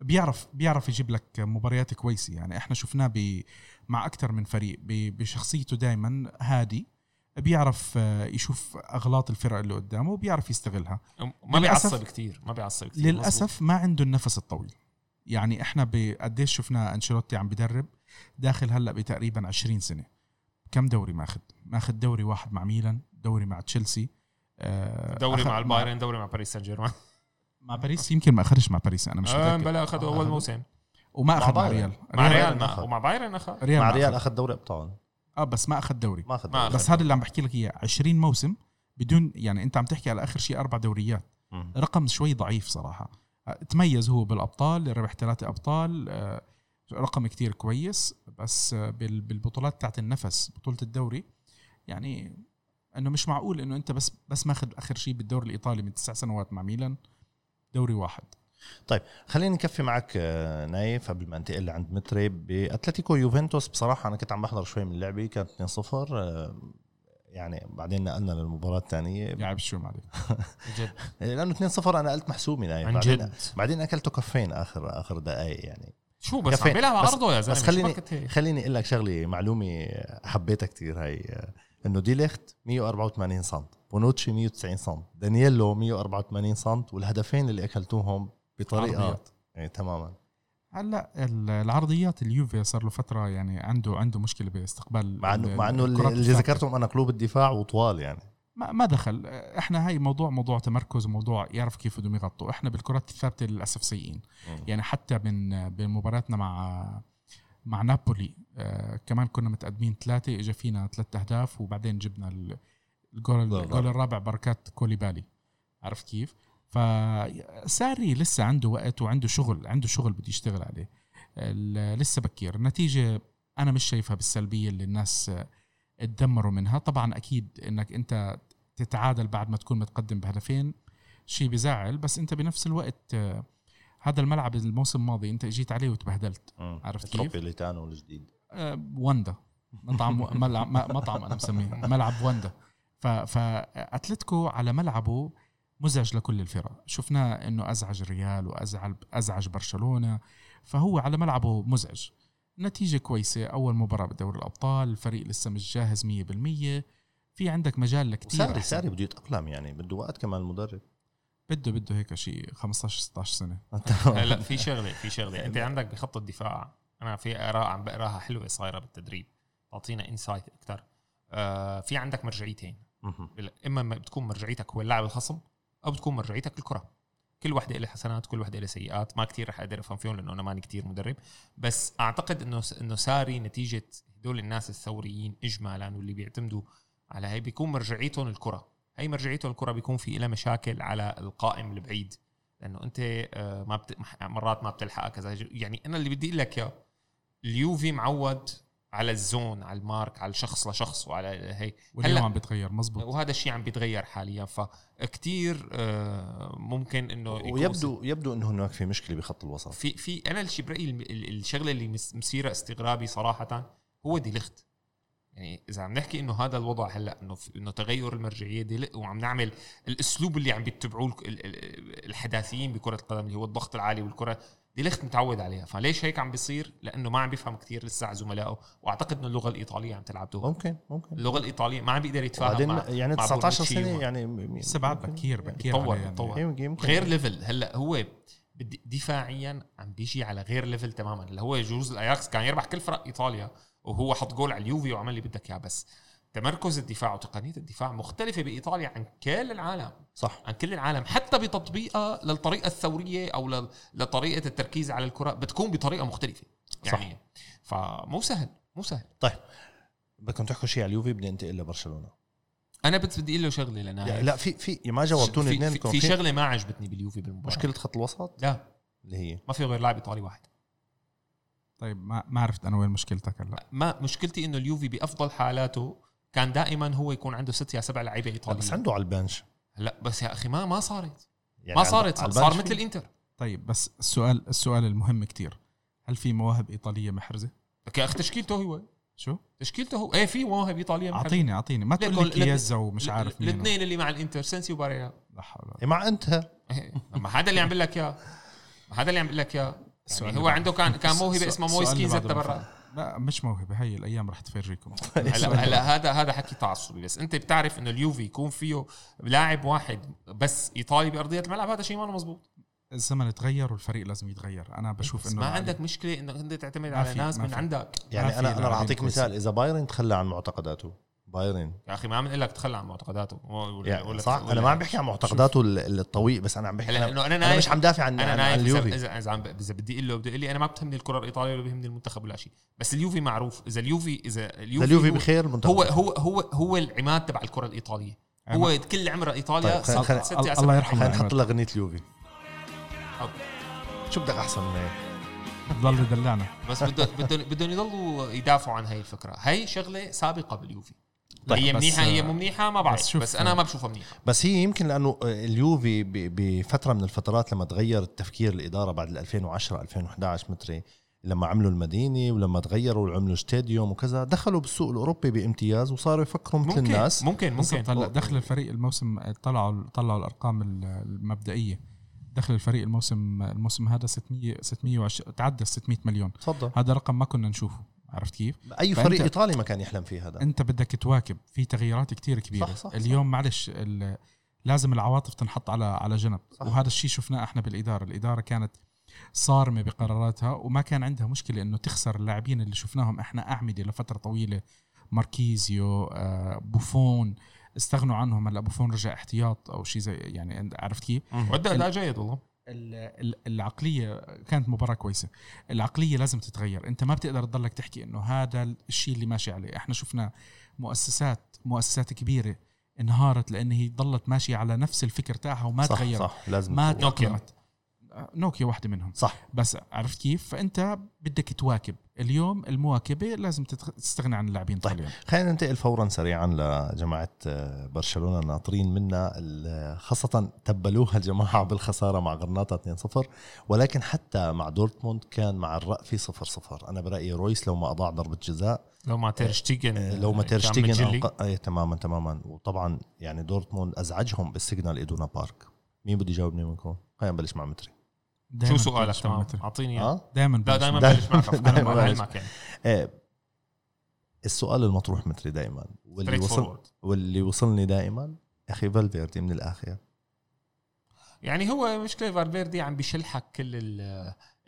بيعرف بيعرف يجيب لك مباريات كويسة. يعني إحنا شفناه مع أكثر من فريق بشخصيته دائما هادي بيعرف آه، يشوف أغلاط الفرق اللي قدامه وبيعرف يستغلها. ما بيعصب كثير ما بيعصب كثير للأسف مزبوط. ما عنده النفس الطويل. يعني إحنا قديش شفنا أنشيلوتي عم بدرب داخل هلأ بتقريبا 20 سنة. كم دوري ماخذ ماخذ دوري واحد مع ميلان دوري مع تشيلسي آه، دوري مع البايرن دوري مع باريس سان جيرمان. مع باريس؟ يمكن ما أخذش مع باريس أنا مش آه، متأكد. بلا اخذ أول موسم. وما أخذ مع ريال. مع ريال ما ومع بايرن أخذ. ريال مع ريال أخذ دوري أبطال. آه بس ما أخذ دوري. ما أخذ دوري. بس هذا اللي عم بحكي لك إياه. 20 موسم بدون يعني أنت عم تحكي على آخر شيء أربع دوريات. م. رقم شوي ضعيف صراحة. آه، تميز هو بالأبطال ربح ثلاثة أبطال آه، رقم كتير كويس بس بالبطولات تاعت النفس بطولة الدوري. يعني إنه مش معقول إنه أنت بس بس ماخذ آخر شيء بالدوري الإيطالي من تسع سنوات مع ميلان. دوري واحد. طيب خليني نكفي معك آه، نايف قبل ما انتقل لعند متري بأتلتيكو يوفنتوس. بصراحة أنا كنت عم بحضر شوي من اللعبه كانت 2-0 آه، يعني بعدين نقلنا للمباراة الثانية. يعني شو معلش جد. لأنه 2-0 أنا قلت محسومه نايف. عن بعدين جد. بعدين أكلته كفين آخر آخر دقائق يعني. شو بس عم بيلعب على أرضه يا زلمة بس خليني خليني أقول لك شغلة معلومة حبيتها كثير هي إنه دي ليخت 184 سم بونوتشي 190 سم دانييلو 184 سم والهدفين اللي أكلتوهم بطريقة يعني تماما. هلأ العرضيات اليوفي صار له فترة يعني عنده عنده مشكلة باستقبال مع انه مع إنه اللي ذكرتهم أنا قلوب الدفاع وطوال يعني. ما ما دخل. إحنا هاي موضوع موضوع تمركز وموضوع يعرف كيف بدهم يغطوا. إحنا بالكرات الثابتة للأسف سيئين. يعني حتى من بمباراتنا مع مع نابولي آه كمان كنا متقدمين ثلاثة اجى فينا ثلاث أهداف وبعدين جبنا الجول الجول الرابع بركات كوليبالي. عرفت كيف؟ فساري لسه عنده وقت وعنده شغل عنده شغل بده يشتغل عليه. لسه بكير. النتيجه أنا مش شايفها بالسلبية اللي الناس تدمروا منها. طبعا أكيد إنك أنت تتعادل بعد ما تكون متقدم بهدفين شيء بزعل بس أنت بنفس الوقت هذا الملعب الموسم الماضي أنت إجيت عليه وتبهدلت. عرفت كيف؟ تروبي ليتانو الجديد أه واندا. مطعم ملعب مطعم أنا مسميه. ملعب واندا. فأتلتيكو على ملعبه مزعج لكل الفرق. شفناه إنه أزعج الريال وازعج أزعج برشلونة فهو على ملعبه مزعج. نتيجة كويسة أول مباراة بدوري الأبطال الفريق لسه مش جاهز 100% في عندك مجال لكتير ساري ساري بده يتأقلم يعني بده وقت كمان المدرب. بده بده هيك شيء 15 16 سنة. *laughs* لا في شغلة في شغلة. أنت عندك بخط الدفاع. أنا في آراء عم بقراها حلوة صايرة بالتدريب. تعطينا انسايت أكثر آه في عندك مرجعيتين. إما بتكون مرجعيتك هو اللاعب الخصم أو بتكون مرجعيتك الكرة. كل وحده لها حسنات كل وحده لها سيئات. ما كتير رح أقدر أفهم فيهم لأنه أنا ماني كتير مدرب. بس أعتقد إنه إنه ساري نتيجة هدول الناس الثوريين اجمالا واللي بيعتمدوا على هي بيكون مرجعيتهم الكرة. هي مرجعيتهم الكرة بيكون في لها مشاكل على القائم البعيد. لأنه أنت آه، ما بت... مرات ما بتلحقها كذا يعني أنا اللي بدي أقول لك إياه اليوفي معود على الزون على المارك على الشخص لشخص وعلى هي واليوم عم بيتغير مزبوط. وهذا الشيء عم بيتغير حاليا. فكتير آه، ممكن إنه ويبدو يبدو إنه هناك في مشكلة بخط الوسط. في في أنا الشيء برأيي الشغلة اللي مسيرة استغرابي صراحة هو دي ليخت يعني إذا عم نحكي إنه هذا الوضع هلأ إنه إنه تغير المرجعية دي وعم نعمل الأسلوب اللي عم بيتبعوه الحداثيين بكرة القدم اللي هو الضغط العالي والكرة دي ليخت متعود عليها. فليش هيك عم بيصير؟ لأنه ما عم بيفهم كثير لسه على زملائه وأعتقد إنه اللغة الإيطالية عم تلعب دور. ممكن ممكن. اللغة الإيطالية ما عم بيقدر يتفاهم مع يعني 19 سنة يعني لسه بعد بكير بكير طور يعني. غير ليفل هلأ هو دفاعيا عم بيجي على غير level تماما. اللي هو يجوز الأياكس كان يربح كل فرق إيطاليا وهو حط جول على اليوفي وعمل اللي بدك إياه بس. تمركز الدفاع وتقنية الدفاع مختلفة بإيطاليا عن كل العالم. صح. عن كل العالم حتى بتطبيقها للطريقة الثورية أو لطريقة التركيز على الكرة بتكون بطريقة مختلفة. يعني صح. فمو سهل مو سهل. طيب بدكم تحكوا شيء على اليوفي بدي أنتقل لبرشلونة. أنا بس بدي أقول له شغلة لأنها لا في في ما جاوبتوني اثنين في, في, في شغلة ما عجبتني باليوفي بالمباراة. مشكلة خط الوسط؟ لا. اللي هي؟ ما في غير لاعب إيطالي واحد. طيب ما ما عرفت أنا وين مشكلتك هلا. ما مشكلتي إنه اليوفي بأفضل حالاته كان دائما هو يكون عنده ست يا سبع لعيبة ايطاليين بس عنده على ال bench. لا بس يا أخي ما ما صارت. يعني ما صارت. صار مثل الانتر طيب بس السؤال السؤال المهم كتير. هل في مواهب إيطالية محرزة؟ يا أخي تشكيلته هو شو؟ تشكيلته هو إيه في مواهب إيطالية محرزة. اعطيني أعطيني. ما تقول لي كيزا ومش عارف مين. الاثنين اللي مع الإنتر سينسي وباريلا لا حول ولا مع أنت. ما هذا اللي عم بقول لك إياه. هذا اللي عم بقول لك إياه. *laughs* يعني هو عنده كان كان *laughs* موهبة اسمها مويسكين زت برا لا مش موهبة هي الأيام رح تفرجيكم *laughs* هلا هلا هذا هذا حكي تعصبي بس. أنت بتعرف إنه اليوفي يكون فيه لاعب واحد بس إيطالي بأرضية الملعب؟ هذا شيء ما مزبوط. الزمن تغير والفريق لازم يتغير. أنا بشوف إنه ما عندك مشكلة إنك أنت تعتمد على ناس من عندك. يعني أنا أنا راح أعطيك مثال. إذا بايرن تخلى عن معتقداته بايرن. يا أخي ما عم لك تخلى عن معتقداته. يعني صح أنا ما عم بحكي عن معتقداته الطويل بس أنا عم بحكي أنا, أنا, أنا مش عم دافع عن أنا عن اليوفي. اذا اذا إذا بدي أقول له بدي أقول لي أنا ما بتهمني الكرة الإيطالية ولا بيهمني المنتخب ولا شيء. بس اليوفي معروف. إذا اليوفي إذا اليوفي, اليوفي بخير المنتخب هو هو هو هو العماد تبع الكرة الإيطالية. هو كل عمره إيطاليا طيب خل... خل... الله يرحمه خلينا نحط له أغنية اليوفي. شو بدك أحسن من هيك؟ ضل يدلعنا. بس بدهم بدهم يضلوا يدافعوا عن هاي الفكرة. هاي شغلة سابقة باليوفي. طيب هي منيحة هي مو منيحه ما بعرف بس, بس أنا ما بشوفها منيحة. بس هي يمكن لأنه اليوفي بفترة من الفترات لما تغير التفكير الإدارة بعد 2010 2011 متري لما عملوا المدينة ولما تغيروا وعملوا استاديوم وكذا دخلوا بالسوق الأوروبي بامتياز وصاروا يفكروا مثل ممكن الناس. ممكن ممكن. هلا دخل الفريق الموسم طلعوا طلعوا الأرقام المبدئية. دخل الفريق الموسم الموسم هذا 600 620 تعدى 600 مليون. تفضل. هذا رقم ما كنا نشوفه. عرفت كيف؟ أي فريق إيطالي ما كان يحلم فيه هذا أنت بدك تواكب في تغييرات كتير كبيرة صح صح اليوم صح. معلش لازم العواطف تنحط على على جنب صح. وهذا الشيء شفناه إحنا بالإدارة الإدارة كانت صارمة بقراراتها وما كان عندها مشكلة إنه تخسر اللاعبين اللي شفناهم إحنا أعمدة لفترة طويلة ماركيزيو آه، بوفون استغنوا عنهم هلأ بوفون رجع احتياط أو شيء زي يعني عرفت كيف؟ وادى أداء جيد والله العقلية كانت مباراة كويسة. العقلية لازم تتغير. انت ما بتقدر تضلك تحكي انه هذا الشيء اللي ماشي عليه. إحنا شفنا مؤسسات مؤسسات كبيرة انهارت لأن هي ضلت ماشية على نفس الفكر تاعها وما صح تغيرت. صح لازم ما تأقلمت نوكيا واحدة منهم. صح. بس عرفت كيف؟ فأنت بدك تواكب. اليوم المواكبة لازم تستغني عن اللاعبين طيب. خلينا ننتقل فورا سريعا لجماعة آه، برشلونة. ناطرين منا خاصة تبلوها الجماعة *laughs* بالخسارة مع غرناطة 2-0 ولكن حتى مع دورتموند كان مع الرأفة 0-0 أنا برأيي رويس لو ما أضاع ضربة جزاء لو ما تيرشتيجن آه، لو ما تيرشتيجن أي تماما تماما. وطبعا يعني دورتموند أزعجهم بالسيغنال إيدونا بارك. مين بده يجاوبني منكم؟ خلينا نبلش مع متري. شو سؤالك؟ تمام أعطيني آه؟ دائما لا دائما بلش معك. أنا بعلمك يعني. آه السؤال المطروح مثلي دائما واللي وصل واللي وصلني دائما أخي فالفيردي من الآخر. يعني هو مشكله فالفيردي عم بيشلحك كل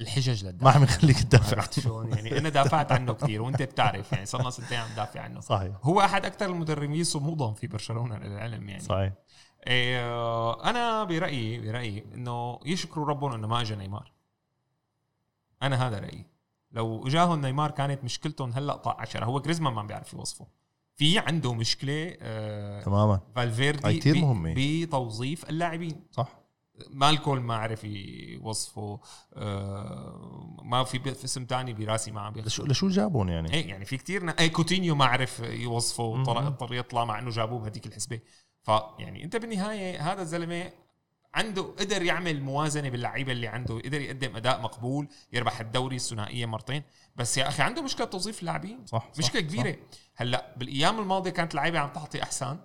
الحجج للدفاع ما عم يخليك تدافع. شلون؟ يعني أنا دافعت عنه كثير وأنت بتعرف. يعني صرنا سنتين عم ندافع عنه. صحيح. هو أحد أكثر المدربين صمودا في برشلونة للعلم يعني. صحيح. أنا برأيي برأيي إنه يشكروا ربهم إنه ما اجى نيمار. أنا هذا رأيي. لو إجاهم نيمار كانت مشكلتهم هلأ طاع 10 هو جريزمان ما بيعرف يوظفه. في عنده مشكلة آه تماما. فالفيردي كثير مهمة. بتوظيف اللاعبين. صح. مالكوم ما عرف يوظفه آه، ما في اسم تاني براسي ما عم لشو لشو جابون يعني؟ إيه يعني في كتير اي كوتينيو ما عرف يوظفه اضطر يطلع مع إنه جابوه بهذيك الحسبة. فيعني انت بالنهاية هذا الزلمة عنده قدر يعمل موازنة باللعيبة اللي عنده قدر يقدم أداء مقبول يربح الدوري الثنائية مرتين. بس يا أخي عنده مشكلة توظيف اللاعبين. صح مشكلة صح كبيرة. صح. هلأ بالأيام الماضية كانت اللعيبه عم تعطي أحسن.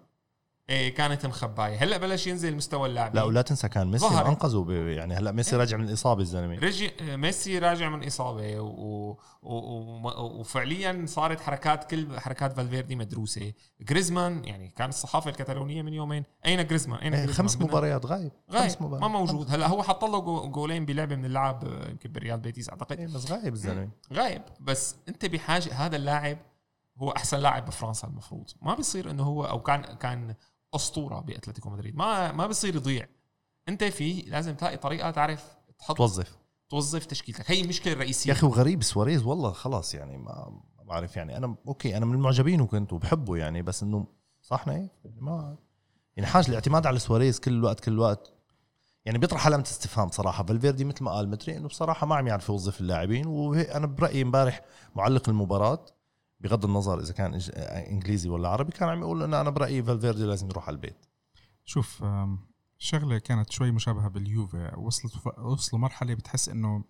إيه كانت مخبايه هلأ بلش ينزل مستوى اللاعبين. لا ولا تنسى كان ميسي انقذه يعني هلأ ميسي راجع من الاصابه الزلمة. رجع ميسي راجع من إصابة و... و... و... وفعليا صارت حركات كل حركات فالفيردي مدروسة. جريزمان يعني كان الصحافة الكتالونية من يومين. أين جريزمان؟ أين جريزمان؟ خمس مباريات غايب. غايب. خمس مباريات. ما موجود. هلأ هو حط له جولين بلعبة من اللعب يمكن بريال بيتيس أعتقد. إيه بس غايب الزلمة. غايب. بس أنت بحاجة هذا اللاعب هو أحسن لاعب بفرنسا المفروض. ما بيصير إنه هو أو كان كان أسطورة بأتلتيكو مدريد. ما ما بصير يضيع. أنت في لازم تلاقي طريقة تعرف تحط توظف. توظف تشكيلتك. هي المشكلة الرئيسية. يا أخي وغريب سواريز والله خلاص يعني ما بعرف يعني. أنا okay أنا من المعجبين وكنت وبحبه يعني بس إنه صحنا هيك ما يعني حاجة الاعتماد على سواريز كل الوقت كل الوقت. يعني بيطرح علامة استفهام صراحة. فالفيردي مثل ما قال متري إنه بصراحة ما عم يعرف يوظف اللاعبين وأنا برأيي امبارح معلق المباراة. بغض النظر إذا كان إنجليزي ولا عربي كان عم يقول إنه أنا برأيي فالفيردي لازم يروح على البيت. شوف شغلة كانت شوي مشابهة باليوفي. وصلت وصلوا مرحلة بتحس إنه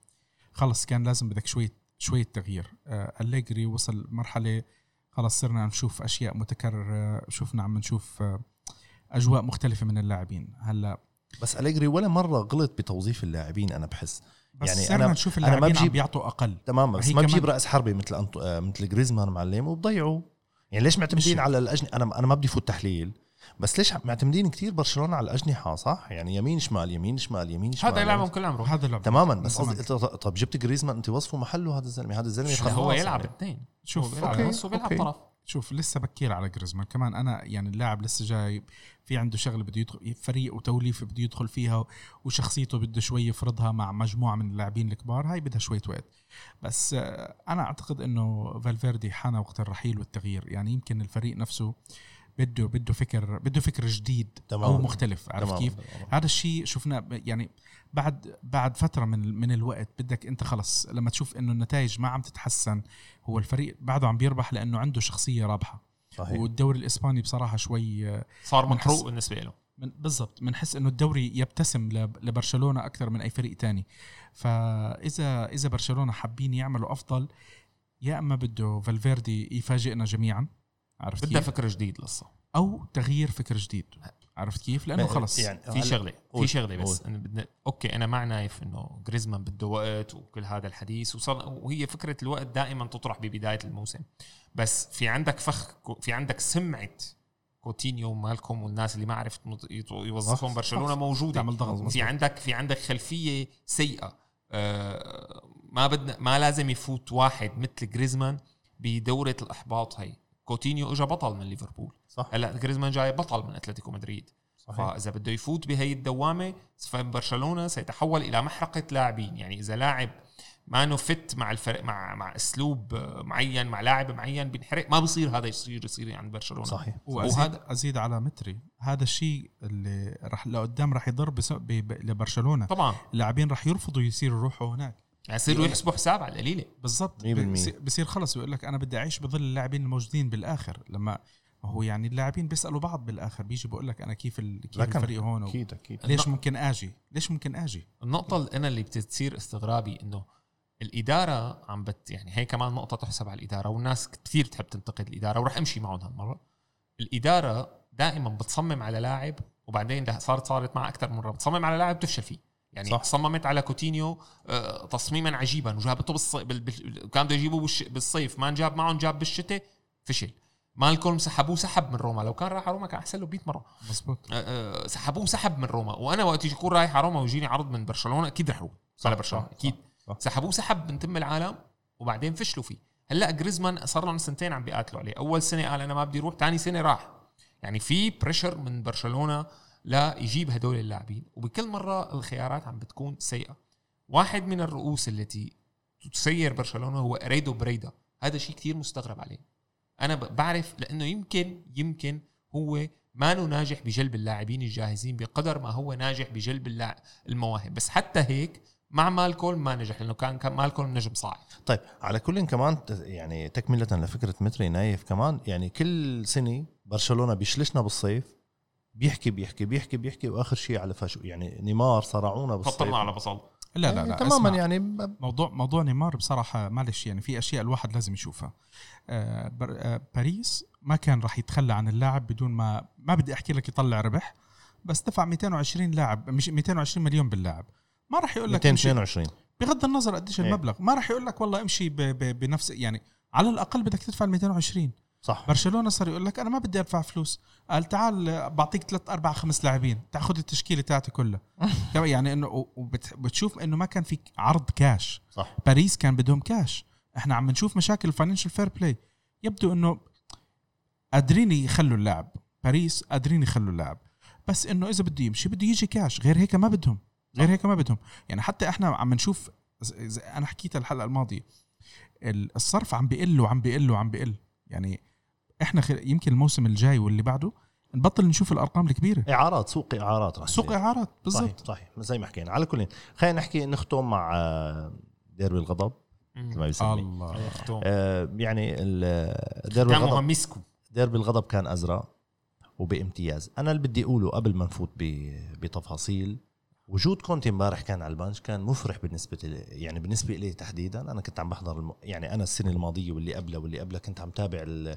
خلص كان لازم بدك شوية شوية تغيير. آه، أليجري وصل مرحلة خلص صرنا نشوف أشياء متكررة شفنا عم نشوف آه، أجواء مختلفة من اللاعبين. هلأ بس أليجري ولا مرة غلط بتوظيف اللاعبين أنا بحس. يعني أنا نشوف أنا ما بجيب بيعطوا أقل. تماما بس ما بجيب رأس حربي مثل أنت... آه، مثل جريزمان معلم وبضيعوا يعني ليش معتمدين على الاجنحه أنا أنا ما بدي فوت تحليل بس ليش معتمدين كثير برشلونة على الأجنحة صح؟ يعني يمين شمال يمين شمال يمين شمال هذا يلعبهم كل عمره هذا لعب تماما بس قصدي طب جبت جريزمان أنت وصفه محله هذا الزلمه هذا الزلمة هو يلعب؟ اثنين. شوف بيلعب نص وبيلعب طرف. شوف لسه بكير على جريزمان. كمان أنا يعني اللاعب لسه جاي في عنده شغلة بده يدخل فريق وتوليفه بده يدخل فيها وشخصيته بده شوي يفرضها مع مجموعة من اللاعبين الكبار هاي بدها شوية وقت. بس آه، أنا أعتقد إنه فالفيردي حان وقت الرحيل والتغيير. يعني يمكن الفريق نفسه بده بده فكر بده فكر جديد تمام. أو مختلف عارف كيف؟ تمام. هذا الشيء شفناه يعني بعد بعد فترة من من الوقت بدك أنت خلص لما تشوف إنه النتائج ما عم تتحسن هو الفريق بعده عم بيربح لأنه عنده شخصية رابحة. صحيح. والدوري الإسباني بصراحة شوي صار محروق بالنسبة له. من بالضبط. بنحس إنه الدوري يبتسم لبرشلونة أكثر من أي فريق تاني. فاذا إذا برشلونة حابين يعملوا أفضل يا إما بده فالفيردي يفاجئنا جميعا عرفت بدها فكر جديد لسه أو تغيير فكر جديد. عرفت كيف؟ لأنه خلص. يعني في شغلة. في شغلة بس. أنا بدنا okay أنا ما نايف إنه جريزمان بده وقت وكل هذا الحديث وصار وهي فكرة الوقت دائما تطرح ببداية الموسم. بس في عندك فخ في عندك سمعة كوتينيو ومالكوم والناس اللي ما عرفت يوظفون برشلونة موجودة. في عندك في عندك خلفية سيئة. آه ما بدنا ما لازم يفوت واحد مثل جريزمان بدورة الإحباط هي. كوتينيو اجى بطل من ليفربول. صح. هلأ جريزمان جاي بطل من أتلتيكو مدريد. صحيح. فإذا بده يفوت بهي الدوامة فبرشلونه سيتحول إلى محرقة لاعبين. يعني إذا لاعب ما انه فت مع الفريق مع مع أسلوب معين مع لاعب معين بينحرق ما بصير هذا يصير يصير عند برشلونة. صحيح. وازيد أزيد. على متري. هذا الشيء اللي راح لقدام راح يضر لبرشلونة. طبعا. اللاعبين راح يرفضوا يصيروا يروحوا هناك. يعني يصيروا يحسبوا حساب على القليلة. بالضبط. بصير خلص بيقول لك أنا بدي أعيش بظل اللاعبين الموجودين بالآخر. لما هو يعني اللاعبين بيسألوا بعض بالآخر بيجي بقول لك أنا كيف كيف الفريق هون؟ أكيد أكيد. ليش ممكن آجي؟ ليش ممكن آجي؟ النقطة اللي أنا اللي بتصير استغرابي إنه الإدارة عم بت يعني هي كمان نقطة تحسب على الإدارة والناس كثير تحب تنتقد الإدارة وراح أمشي معهم هالمرة. الإدارة دائما بتصمم على لاعب وبعدين صارت صارت مع أكثر مرة بتصمم على لاعب تفشل فيه. يعني صح. صممت على كوتينيو آه، تصميما عجيبا وجابته بالصيف بال... كان بده يجيبوه بالصيف ما جاب معهم جاب بالشتاء فشل. مالكوم سحبوه سحب من روما. لو كان راح على روما كان أحسن له 100 مرة. مزبوط. أه, آه، سحبوه سحب من روما. وأنا وقت يكون رايح على روما ويجيني عرض من برشلونة أكيد رح أروح على برشلونة أكيد. صح. سحبوه سحب من تم العالم وبعدين فشلوا فيه. هلأ جريزمان صار لهم سنتين عم بيقاتلوا عليه. أول سنة قال أنا ما بدي أروح ثاني سنة راح. يعني في pressure من برشلونة لا يجيب هدول اللاعبين. وبكل مرة الخيارات عم بتكون سيئة. واحد من الرؤوس التي تسير برشلونة هو اريدو بريدا. هذا شيء كثير مستغرب عليه. أنا بعرف لأنه يمكن يمكن هو ما ناجح بجلب اللاعبين الجاهزين بقدر ما هو ناجح بجلب المواهب. بس حتى هيك مع مالكولم ما نجح لأنه كان مالكولم نجم صاعد. طيب على كل كمان يعني تكملة لفكرة متري نايف كمان يعني كل سنة برشلونة بيشلشنا بالصيف بيحكي بيحكي بيحكي بيحكي وآخر شيء على فشو يعني نيمار صرعونا بالصيف. فطرنا على بصل. لا لا لا تماما اسمع. يعني ب- موضوع موضوع نيمار بصراحة معلش يعني في أشياء الواحد لازم يشوفها. آه، بر- آه، باريس ما كان راح يتخلى عن اللاعب بدون ما ما بدي أحكي لك يطلع ربح بس دفع 220 لاعب مش 220 مليون باللاعب. ما راح يقول لك امشي. 222 بغض النظر قديش إيه. المبلغ ما راح يقول لك والله امشي ب ب بنفس يعني على الأقل بدك تدفع ال 220 صح. برشلونة صار يقول لك أنا ما بدي أدفع فلوس. قال تعال بعطيك ثلاث أربع خمس لاعبين تعال خذ التشكيلة تاعتي كلها. *laughs* يعني إنه وبتشوف إنه ما كان في عرض كاش صح. باريس كان بدهم كاش إحنا عم نشوف مشاكل ال financial fair play يبدو إنه قادرين يخلوا اللاعب. باريس قادرين يخلوا اللاعب. بس إنه إذا بده يمشي بده يجي كاش غير هيك ما بدهم. غير هيك ما بدهم. يعني حتى إحنا عم نشوف أنا حكيت الحلقة الماضية. ال- الصرف عم بيقل وعم بيقل وعم بيقل. يعني إحنا خل... يمكن الموسم الجاي واللي بعده نبطل نشوف الأرقام الكبيرة. إعارات سوق إعارات رح سوق. إعارات صحيح بالضبط. صحيح زي ما حكينا. على كل خلينا نحكي نختم مع آه، ديربي الغضب مثل ما بيسميه الله. آه يعني ال- ديربي الغضب مسكو ديربي الغضب كان أزرق وبامتياز. أنا اللي بدي أقوله قبل ما نفوت بتفاصيل وجود كونتي امبارح كان على ال bench كان مفرح بالنسبة لي يعني بالنسبة لي تحديدا. أنا كنت عم بحضر الم... يعني أنا السنة الماضية واللي قبلها واللي قبلها كنت عم تابع ال...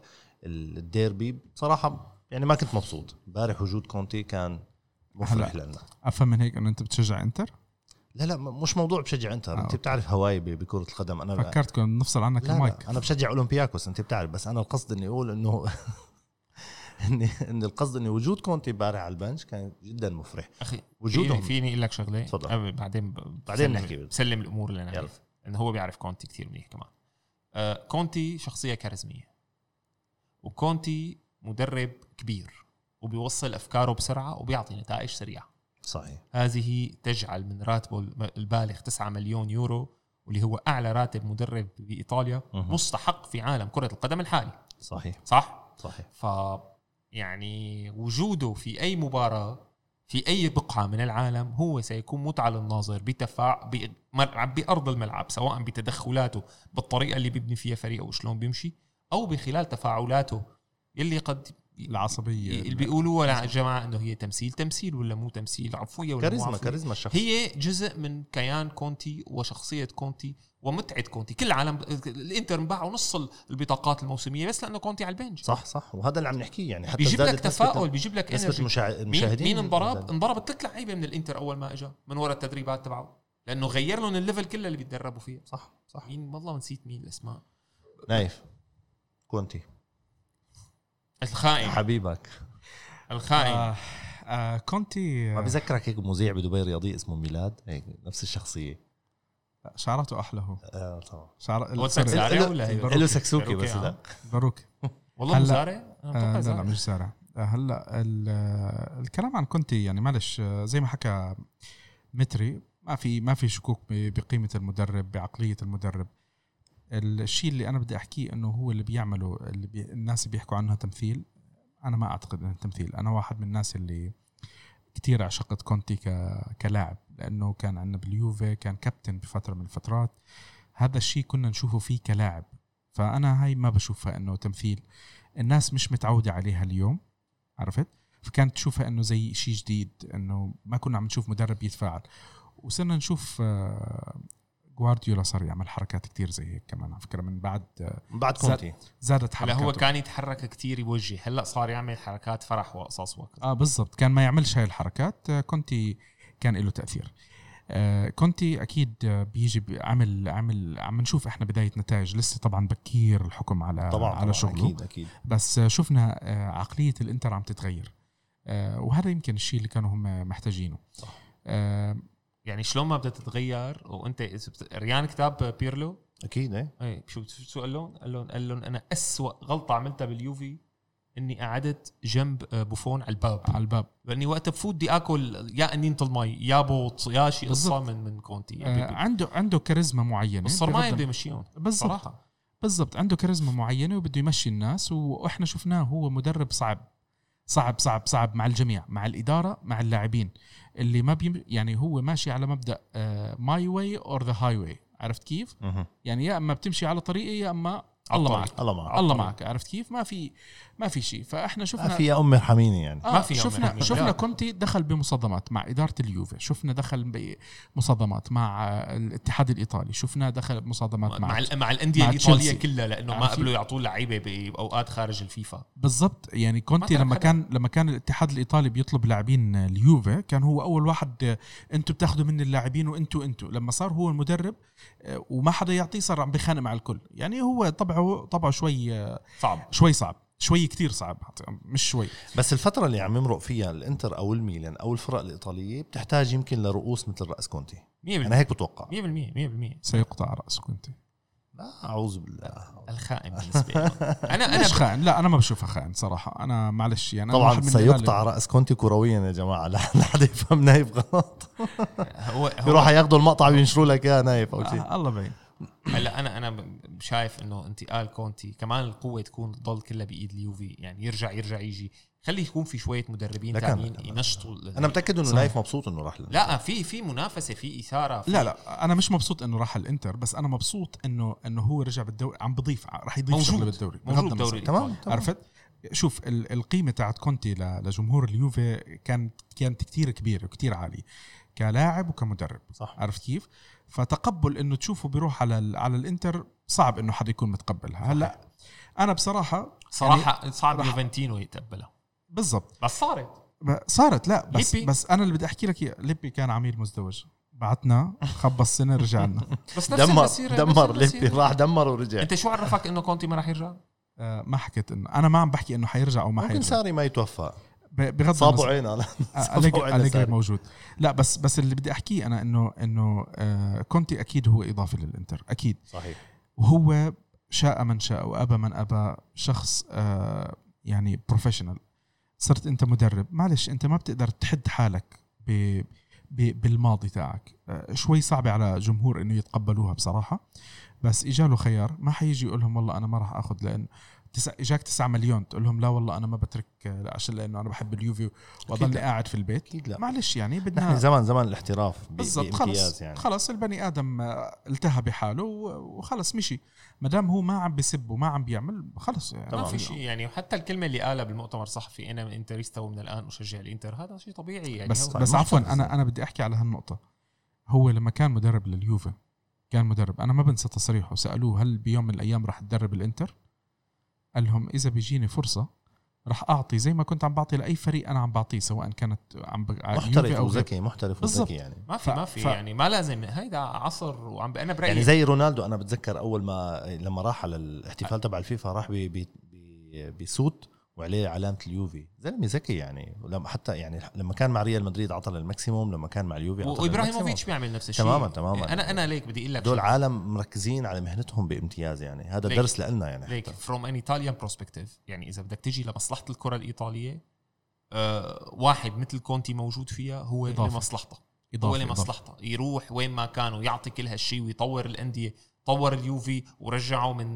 ال- الديربي. بصراحة يعني ما كنت مبسوط. امبارح وجود كونتي كان مفرح. لنا. أفهم من هيك إنه أنت بتشجع إنتر؟ لا لا مش موضوع بشجع إنتر. آه، أنت okay. بتعرف هواي بكرة القدم. أنا فكرت كنا نفصل عنك المايك. أنا بشجع أولمبياكوس أنت بتعرف بس أنا القصد إني أقول إنه اني إن القصد انه وجود كونتي امبارح على البنش كان جدا مفرح. أخي وجودهم. فيني, أقول لك شغلة؟ تفضل. بعدين بعدين نحكي. بسلم الأمور اللي أنا إنه هو بيعرف كونتي كتير منيح كمان. آه كونتي شخصية كاريزمية. وكونتي مدرب كبير وبيوصل أفكاره بسرعة وبيعطي نتائج سريعة. صحيح. هذه تجعل من راتبه البالغ 9 مليون يورو واللي هو أعلى راتب مدرب بإيطاليا. مستحق في عالم كرة القدم الحالي. صحيح. صح؟ صحيح. ف يعني وجوده في أي مباراة في أي بقعه من العالم هو سيكون متعة للناظر بتفاع بأرض الملعب سواء بتدخلاته بالطريقة اللي بيبني فيها فريقه وشلون بيمشي أو بخلال تفاعلاته يلي قد العصبية. اللي بيقولوا يا جماعة إنه هي تمثيل تمثيل ولا مو تمثيل؟ عفوية ولا مو كاريزما. كاريزما الشخص هي جزء من كيان كونتي وشخصية كونتي ومتعة كونتي. كل العالم الإنتر انباعوا نص البطاقات الموسمية بس لأنه كونتي على ال bench. صح صح. وهذا اللي عم نحكيه يعني. حتى بيجيب لك تفاؤل بيجيب لك energy. المشاع- مين المشاهدين مين انضرب. انضرب ثلاث لعيبة من الإنتر أول ما اجى من وراء التدريبات تبعه. لأنه غير لهم ال level كله اللي بيتدربوا فيه. صح صح. مين؟ والله نسيت مين الأسماء. نايف كونتي. الخائن. حبيبك. الخائن. آه آه كونتي ما بذكرك هيك مذيع بدبي رياضي اسمه ميلاد؟ هيك نفس الشخصية. شعراته أحلى هو. آه طبعا. شعر هو سكساري له- ولا سكسوكي بس باروكي، لا. آه. باروك والله هلا- مزارع آه متوقع لا لا زارع مش زارع آه هلا ال- الكلام عن كونتي يعني معلش زي ما حكى متري ما في ما في شكوك بقيمة المدرب بعقلية المدرب. الشيء اللي أنا بدي أحكيه إنه هو اللي بيعمله اللي بي الناس بيحكوا عنه تمثيل. أنا ما أعتقد إنه تمثيل. أنا واحد من الناس اللي كتير عشقت كونتي ك... كلاعب لأنه كان عندنا باليوفي كان كابتن بفترة من الفترات. هذا الشيء كنا نشوفه فيه كلاعب. فأنا هاي ما بشوفها إنه تمثيل. الناس مش متعودة عليها اليوم عرفت؟ فكانت تشوفها إنه زي شيء جديد إنه ما كنا عم نشوف مدرب يتفاعل. وصرنا نشوف آه، جوارديولا صار يعمل حركات كتير زي هيك كمان على فكرة من بعد آه، بعد زاد- كونتي. زادت هلا حركاته. هو كان يتحرك كتير يوجه. هلأ صار يعمل حركات فرح وقصص وقت آه بالضبط. كان ما يعملش هاي الحركات آه، كونتي كان له تأثير. آه، كونتي أكيد آه، بيجي عمل عمل عم نشوف إحنا بداية نتائج. لسه طبعا بكير الحكم على طبعا على طبعاً، شغله. أكيد أكيد. بس شفنا آه، عقلية الإنتر عم تتغير. آه، وهذا يمكن الشيء اللي كانوا هم محتاجينه. صح. يعني شلون ما بدها تتغير؟ وانت ريان كتاب بيرلو؟ أكيد إيه. اي شو شو قال لهم؟ قال لهم قال لهم أنا اسوء غلطة عملتها باليوفي إني قعدت جنب آه، بوفون على الباب. على الباب. لأني وقت بفوت بدي آكل يا قنينة المي يا بوط يا شيء قصة بالضبط. من من كونتي. آه، عنده عنده كاريزما معينة. الصرمايه بغض- بيمشيهم بالضبط. صراحة. بالضبط. عنده كاريزما معينة وبده يمشي الناس وإحنا شفناه هو مدرب صعب. صعب صعب صعب مع الجميع مع الإدارة مع اللاعبين اللي ما بيم يعني هو ماشي على مبدأ my way or the highway عرفت كيف. يعني يا إما بتمشي على طريقي يا إما الله. معك الله معك الله. معك عرفت كيف ما في ما في شيء فإحنا شفنا ما في يا امي ارحميني يعني آه ما في شفنا يعني. شفنا. كونتي دخل بمصادمات مع إدارة اليوفي شفنا دخل بمصادمات مع آه، الاتحاد الإيطالي شفنا دخل بمصادمات مع, مع مع الأندية مع الإيطالية. كلها لأنه ما عرفتي؟ قبلوا يعطوا لعيبه بأوقات خارج الفيفا بالضبط يعني كونتي ما لما. كان لما كان الاتحاد الإيطالي بيطلب لاعبين اليوفي كان هو أول واحد آه، أنتوا بتاخذوا مني اللاعبين وانتوا أنتوا لما صار هو المدرب آه، وما حدا يعطيه صار عم بخانق مع الكل يعني هو طبعه طبعه شوي آه، صعب شوي صعب شوي كتير صعب. مش شوي. بس الفترة اللي عم يمرق فيها الإنتر أو الميلان أو الفرق الإيطالية بتحتاج يمكن لرؤوس مثل رأس كونتي. 100% أنا هيك بتوقع. 100% 100% سيقطع رأس كونتي. لا أعوذ بالله. الخائن *laughs* بالنسبة لي. أنا أنا مش خائن. لا أنا ما بشوفها خائن صراحة. أنا معلش يعني طبعا سيقطع رأس كونتي كرويا يا جماعة. لا لا حدا يفهم نايف غلط. هو هو ياخذوا المقطع وينشروا لك اياه نايف أو شيء. آه الله بعين. هلا أنا أنا شايف إنه انتقال كونتي كمان القوة تكون تضل كلها بإيد اليوفي يعني يرجع يرجع يجي. خلي يكون في شوية مدربين ثانيين ينشطوا أنا متأكد إنه. نايف مبسوط إنه راح لا في في منافسة في إثارة في لا لا أنا مش مبسوط إنه راح الإنتر بس أنا مبسوط إنه إنه هو رجع بالدوري عم بضيف راح يضيف موجود. شغلة بالدوري موجود النظر. دوري تمام عرفت؟ شوف ال- القيمة تاعت كونتي لجمهور اليوفي كانت كانت كتير كبيرة وكتير عالية كلاعب وكمدرب. صح. عرفت كيف؟ فتقبل إنه تشوفه بيروح على ال- على الإنتر صعب إنه حدا يكون متقبلها. هلأ أنا بصراحة صراحة صعب راح- يوفنتينو يتقبلها. بالضبط. بس صارت. ب- صارت لا بس ليبي. بس أنا اللي بدي أحكي لك إياه، ليبي كان عميل مزدوج. بعتنا خبص سنة رجع لنا. *laughs* بس نفس دمر المسيرة، دمر ليبي. راح دمر ورجع. أنت شو عرفك إنه كونتي ما راح يرجع؟ آه، ما حكيت انه أنا ما عم بحكي إنه حيرجع أو ما ممكن حيرجع. ساري ما يتوفى. بغض صابوا النظر. عينه أليجري *laughs* ساري. موجود. لا بس بس اللي بدي أحكيه أنا إنه إنه آه، كونتي أكيد هو اضافه للإنتر أكيد. صحيح. وهو شاء من شاء وأبى من أبى شخص آه، يعني professional صرت أنت مدرب. معلش أنت ما بتقدر تحد حالك ب بالماضي تاعك. آه، شوي صعبة على جمهور إنه يتقبلوها بصراحة. بس إجاله خيار. ما حيجي يقول لهم والله أنا ما راح آخذ لأن تسع اجاك 9 مليون. تقول لهم لا والله أنا ما بترك عشان لأنه أنا بحب اليوفي واضلني لا. قاعد في البيت. أكيد لا. معلش يعني نحن بدنا زمان زمان الاحتراف ب- بالضبط خلص. يعني. خلص البني آدم آه، التهى بحاله وخلص مشي. ما دام هو ما عم بسب وما عم بيعمل خلص. يعني ما تمام. في شيء يعني وحتى الكلمة اللي قالها بالمؤتمر الصحفي أنا من انتريستا ومن الآن أشجع الإنتر هذا شيء طبيعي يعني. بس هو- بس عفوا. أنا أنا بدي أحكي على هالنقطة. هو لما كان مدرب لليوفي كان مدرب. أنا ما بنسى تصريحه. سألوه هل بيوم من الأيام راح تدرب الإنتر؟ قال لهم إذا بيجيني فرصة راح أعطي زي ما كنت عم بعطي لأي فريق أنا عم بعطيه سواء كانت عم ب... محترف وذكي محترف. وذكي يعني ما في ما في ف- يعني ما لازم هيدا عصر وعم ب- أنا برأيي يعني زي رونالدو أنا بتذكر أول ما لما راح على الاحتفال تبع الفيفا راح ب- ب- ب- بسوت وعليه علامه اليوفي زلمة ذكي يعني ولما حتى يعني لما كان مع ريال مدريد عطى لل maximum لما كان مع اليوفي عطى وإبراهيموفيتش. بيعمل نفس الشيء تماما تماما أنا أنا ليك بدي أقول لك دول. عالم مركزين على مهنتهم بامتياز يعني هذا ليك. درس لنا يعني ليك. from an Italian perspective يعني إذا بدك تجي لمصلحة الكرة الإيطالية آه واحد مثل كونتي موجود فيها هو إضافة. لمصلحته هو. لمصلحته يروح وين ما كان ويعطي كل هالشيء ويطور الأندية طور اليوفي ورجعه من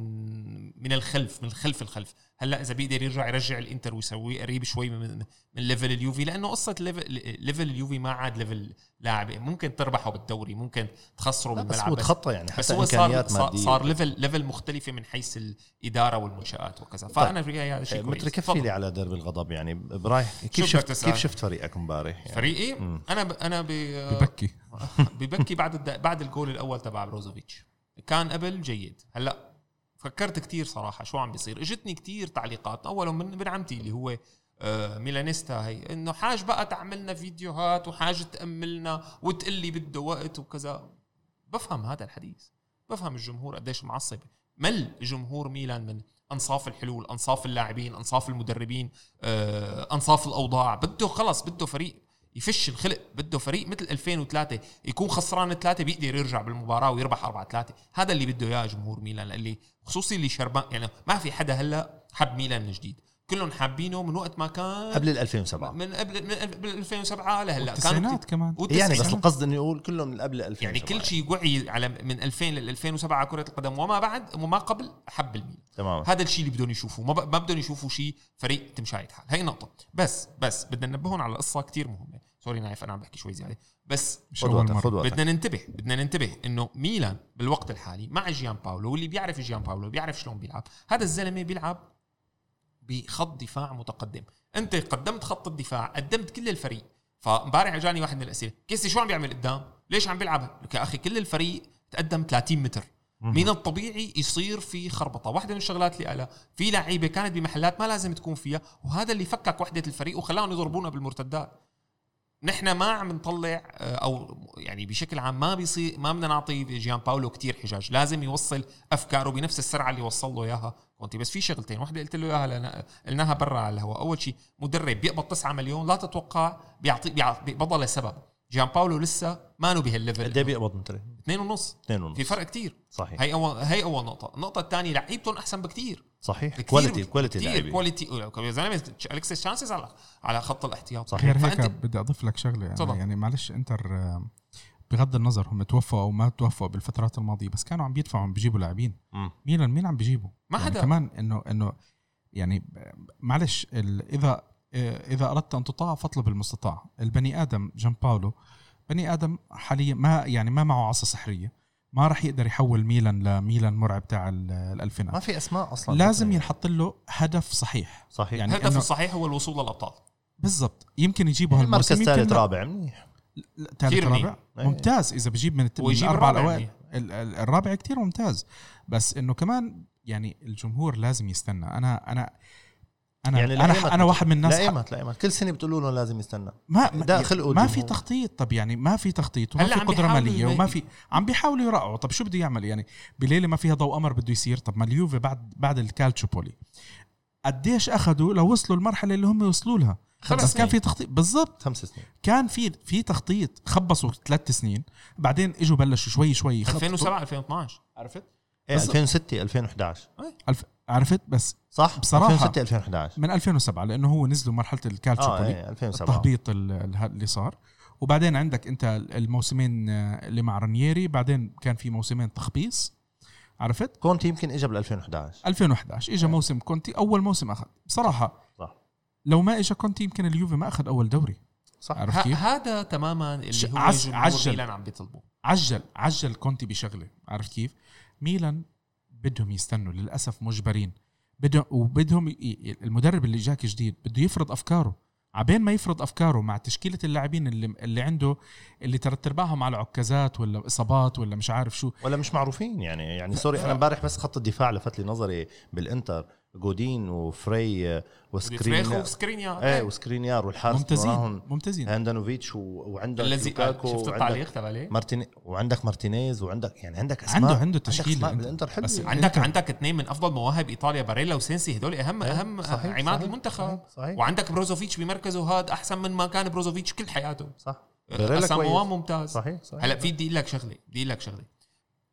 من الخلف من خلف الخلف. هلأ إذا بيقدر يرجع يرجع الإنتر ويسويه قريب شوي من من level اليوفي لأنه قصة level level اليوفي ما عاد level لاعب. ممكن تربحه بالدوري ممكن تخسره بس بالملعب هو بس, تخطى يعني بس حتى هو صار صار, صار level level مختلفة من حيث الإدارة والمنشآت وكذا. فأنا في هذا شيء كويس. متري كفي تفضل. لي على درب الغضب يعني. برايح كيف شفت؟ كيف شفت فريقك امبارح يعني. فريقي؟ مم. أنا ب... أنا ب... ببكي. *laughs* ببكي بعد الد... بعد الجول الأول تبع بروزوفيتش. كان قبل جيد. هلأ فكرت كتير صراحة شو عم بيصير. اجتني كتير تعليقات. اولهم من ابن عمتي اللي هو آه، ميلانيستا هي إنه حاج بقى تعملنا فيديوهات وحاج تأملنا وتقول لي بده وقت وكذا. بفهم هذا الحديث. بفهم الجمهور قديش معصب. مل جمهور ميلان من أنصاف الحلول أنصاف اللاعبين أنصاف المدربين آه، أنصاف الأوضاع. بده خلص بده فريق يفش الخلق بده فريق مثل 2003 يكون خسران ثلاثة بيقدر يرجع بالمباراة ويربح 4 3 هذا اللي بده إياه جمهور ميلان اللي خصوصي اللي شربان يعني ما في حدا هلأ حب ميلان من جديد. كلهم حابينه من وقت ما كان قبل ال 2007 من قبل من قبل 2007 لهلأ. التسعينات كمان. يعني بس. القصد إنه يقول كلهم من قبل 2007 يعني كل شيء وعي على من 2000 لل 2007 على كرة القدم وما بعد وما قبل حب الميلان. تمام هذا الشيء اللي بدهم يشوفوه. ما, ب... ما بدهم يشوفوا شيء فريق تمشاية حال هي نقطة. بس بس بدنا ننبههم على قصة كتير مهمة. سوري نايف أنا عم بحكي شوي زيادة. بس مش اول مره بدنا ننتبه بدنا ننتبه إنه ميلان بالوقت الحالي مع جيان باولو واللي بيعرف جيان باولو بيعرف شلون بيلعب هذا الزلمة بيلعب بخط دفاع متقدم. أنت قدمت خط الدفاع قدمت كل الفريق. فامبارح اجاني واحد من الأسئلة كيسي شو عم بيعمل قدام؟ ليش عم بيلعب؟ لك يا أخي كل الفريق تقدم 30 متر. من الطبيعي يصير في خربطة. واحدة من الشغلات اللي قالها في لعيبة كانت بمحلات ما لازم تكون فيها وهذا اللي فكك وحدة الفريق وخلاهم يضربونا بالمرتدات. نحن ما عم نطلع آه، أو يعني بشكل عام ما بيصير ما بدنا نعطي جيان باولو كتير حجاج. لازم يوصل أفكاره بنفس السرعة اللي وصل له إياها كونتي. بس في شغلتين واحدة قلت له إياها لنا قلناها برا على الهواء. أول شيء مدرب بيقبض 9 مليون لا تتوقع بيعطي بيع- بيقبضها لسبب جيان باولو لسه ما له قد إيه بهال level بيقبض متري؟ اثنين ونص. اثنين ونص. في فرق كتير. صحيح. هي اول هي أول نقطة. النقطة الثانية لعيبتهم أحسن بكتير. صحيح. quality quality لعيبه quality يا زلمة الكسيس تشانسز على على خط الاحتياط. صحيح. غير فأنت- هيك بدي أضيف لك شغلة يعني, تفضل. يعني معلش إنتر آه، بغض النظر هم توفوا أو ما توفوا بالفترات الماضية بس كانوا عم بيدفعوا عم بيجيبوا لاعبين. ميلان مين عم بيجيبوا. ما يعني حدا. كمان انه إنه يعني معلش ال- إذا إذا أردت أن تطاع فاطلب المستطاع. البني آدم جان باولو بني آدم حاليا ما يعني ما معه عصا سحرية. ما راح يقدر يحول ميلان لميلان مرعب تاع ال- ما الالفينات في أسماء أصلا. لازم ينحط له هدف صحيح. صحيح. يعني الهدف الصحيح هو الوصول للابطال بالضبط. يمكن يجيبوا مركز هالموسم يمكن ثالث لا. رابع منيح. ثالث. رابع؟ إيه. ممتاز. إذا بجيب من, الرابع الأوائل. الرابع كتير ممتاز. بس إنه كمان يعني الجمهور لازم يستنى. أنا أنا أنا يعني يعني أنا أنا واحد من الناس لا ايمت لا ايمت كل سنة بتقولوا له لازم يستنى. ما ده خلقه ما في. تخطيط. طب يعني ما في تخطيط. وما في عم قدرة بيحاولوا مالية وما في عم بيحاولوا يرقعوا طب شو بده يعمل؟ يعني بليلة ما فيها ضوء قمر بده يصير. طب ما اليوفي بعد بعد الكالتشوبولي. قديش أخذوا لو وصلوا المرحلة اللي هم وصلوا لها. خمس بس كان سنين. في تخطيط. بالضبط. خمس سنين. كان في في تخطيط. خبصوا ثلاث سنين. بعدين إجوا بلشوا شوي شوي يخططوا 2007 2012 عرفت؟ إيه بس- 2006 2011 الف... عرفت؟ بس صح؟ بصراحة. 2006 2011 من 2007 لأنه هو نزلوا مرحلة آه الكالتشوبولي إيه 2007 التهبيط ال- ال- اللي صار. وبعدين عندك أنت الموسمين آه، اللي مع رانييري بعدين كان في موسمين تخبيص. عرفت؟ كونتي يمكن اجى بال 2011 2011 اجى موسم كونتي أول موسم أخذ. بصراحة صح. لو ما اجى كونتي يمكن اليوفي ما أخذ أول دوري. صح. عرفت كيف؟ هذا تماما اللي هو عجل. ميلان عم بيطلبه عجل عجل كونتي بشغلة. عرفت كيف؟ ميلان بدهم يستنوا للأسف مجبرين. بدهم وبدهم ي- المدرب اللي جاك جديد بده يفرض أفكاره. عبين ما يفرض أفكاره مع تشكيلة اللاعبين اللي اللي عنده اللي ثلاث ارباعهم على عكازات ولا إصابات ولا مش عارف شو. ولا مش معروفين يعني. يعني sorry أنا امبارح بس خط الدفاع لفت لي نظري بالإنتر. جودين ودي فري وسكرينيار وسكرينيا إيه وسكرينيار والحارس ممتازين ممتازين. هاندانوفيتش وعندك الذي لوكاكو شفت التعليق تبع عليه مارتين وعندك مارتينيز وعندك يعني عندك اسماء عنده عنده عندك عنده. بالانتر حلوة بس عندك عندك اثنين من أفضل مواهب إيطاليا باريلا وسينسي هدول اهم إيه، أهم صحيح، عماد صحيح، المنتخب. صحيح، صحيح. وعندك بروزوفيتش بمركزه هذا أحسن من ما كان بروزوفيتش كل حياته. صح. باريلا اساموان كويس. ممتاز. صحيح صحيح هلا في بدي أقول لك شغلة بدي أقول لك شغلة.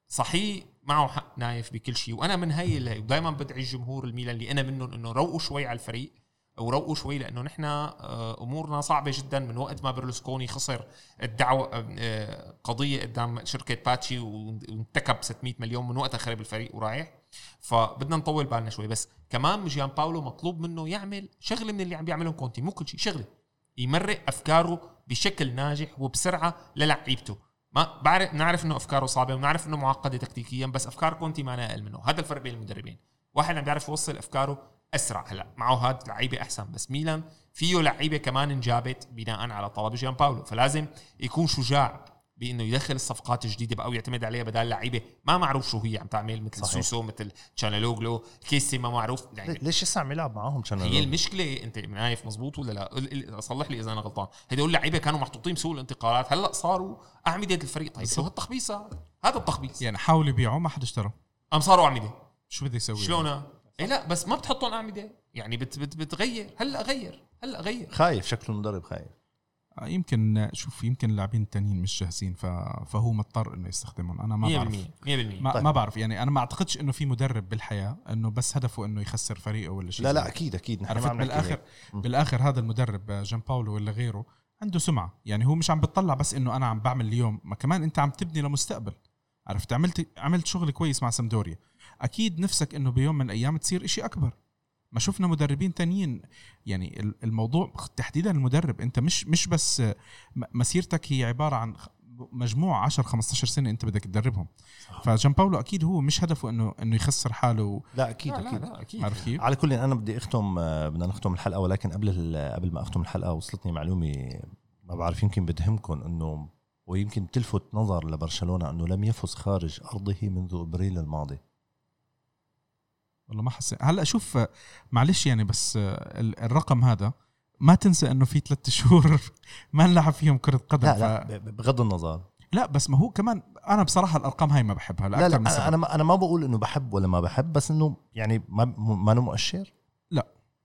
صحيح معه حق نايف بكل شيء. وأنا من هي اللي ودائما بدعي الجمهور الميلان اللي أنا منهم إنه روقوا شوي على الفريق وروقوا شوي لأنه نحن آه، أمورنا صعبة جدا من وقت ما برلسكوني خسر الدعوة آه، قضية قدام شركة باتشي وانتكب 600 مليون من وقتها خرب الفريق ورايح. فبدنا نطول بالنا شوي. بس كمان جيان باولو مطلوب منه يعمل شغلة من اللي عم بيعملهم كونتي مو كل شيء شغلة. يمرق أفكاره بشكل ناجح وبسرعة للعيبته. ما بعرف نعرف إنه أفكاره صعبة ونعرف إنه معقدة تكتيكيا بس أفكار كونتي ما أقل منه هذا الفرق بين المدربين. واحد عم بيعرف يوصل أفكاره أسرع. هلا معه هاد لعيبة أحسن بس ميلان فيه لعيبة كمان انجابت بناء على طلب جيان باولو. فلازم يكون شجاع بإنه يدخل الصفقات الجديدة أو يعتمد عليها بدال لعيبه ما معروف شو هي عم تعمل مثل صحيح. سوسو مثل تشانلوغلو كيسي ما معروف. يعني ليش لسه عم يلعب معاهم كان هي المشكلة أنت نايف مزبوط ولا لا؟ صلح لي إذا أنا غلطان. هدول اللعيبة كانوا محطوطين بسوق الانتقالات هلأ صاروا أعمدة الفريق. طيب شو هالتخبيص هذا؟ هذا التخبيص. يعني حاولوا يبيعوا ما حدا اشترى. أم صاروا أعمدة. شو بده يسوي؟ شلون إيه لا بس ما بتحطهم أعمدة. يعني بت بت بتغير. هلأ غير. هلأ غير. خايف شكله المدرب خايف. يمكن شوف يمكن اللاعبين التانيين مش جاهزين. فهو مضطر إنه يستخدمهم. أنا ما 100% بعرف 100% ما, طيب. ما بعرف. يعني أنا ما أعتقدش إنه في مدرب بالحياة إنه بس هدفه إنه يخسر فريقه ولا شيء لا لا. أكيد أكيد. نحن ما عرفت عم نحكي بالاخر. بالآخر هذا المدرب آه، جان باولو ولا غيره عنده سمعة. يعني هو مش عم بتطلع بس إنه أنا عم بعمل اليوم. ما كمان أنت عم تبني لمستقبل. عرفت؟ عملت عملت شغل كويس مع سامدوريا أكيد نفسك إنه بيوم من الأيام تصير إشي أكبر. ما شفنا مدربين تانيين. يعني ال- الموضوع تحديدا المدرب انت مش مش بس م- مسيرتك هي عبارة عن مجموعة 10 15 سنة انت بدك تدربهم. فجان باولو أكيد هو مش هدفه انه إنه يخسر حاله لا أكيد لا لا أكيد. لا أكيد. عارف كيف؟ على كل أنا بدي أختم آه، بدنا نختم الحلقة ولكن قبل ال- قبل ما أختم الحلقة وصلتني معلومة ما بعرف يمكن بدهمكم إنه ويمكن تلفت نظر لبرشلونة إنه لم يفز خارج أرضه منذ إبريل الماضي. والله ما حسيت. هلا شوف معلش يعني بس ال- الرقم هذا ما تنسى إنه في ثلاثة شهور *laughs* ما نلعب فيهم كرة قدم. لا ف... لا بغض النظر. لا بس ما هو كمان أنا بصراحة الأرقام هاي ما بحبها لا لاكثر لا من سبب أنا ما أنا ما بقول إنه بحب ولا ما بحب بس إنه يعني ما ما أنا مؤشر.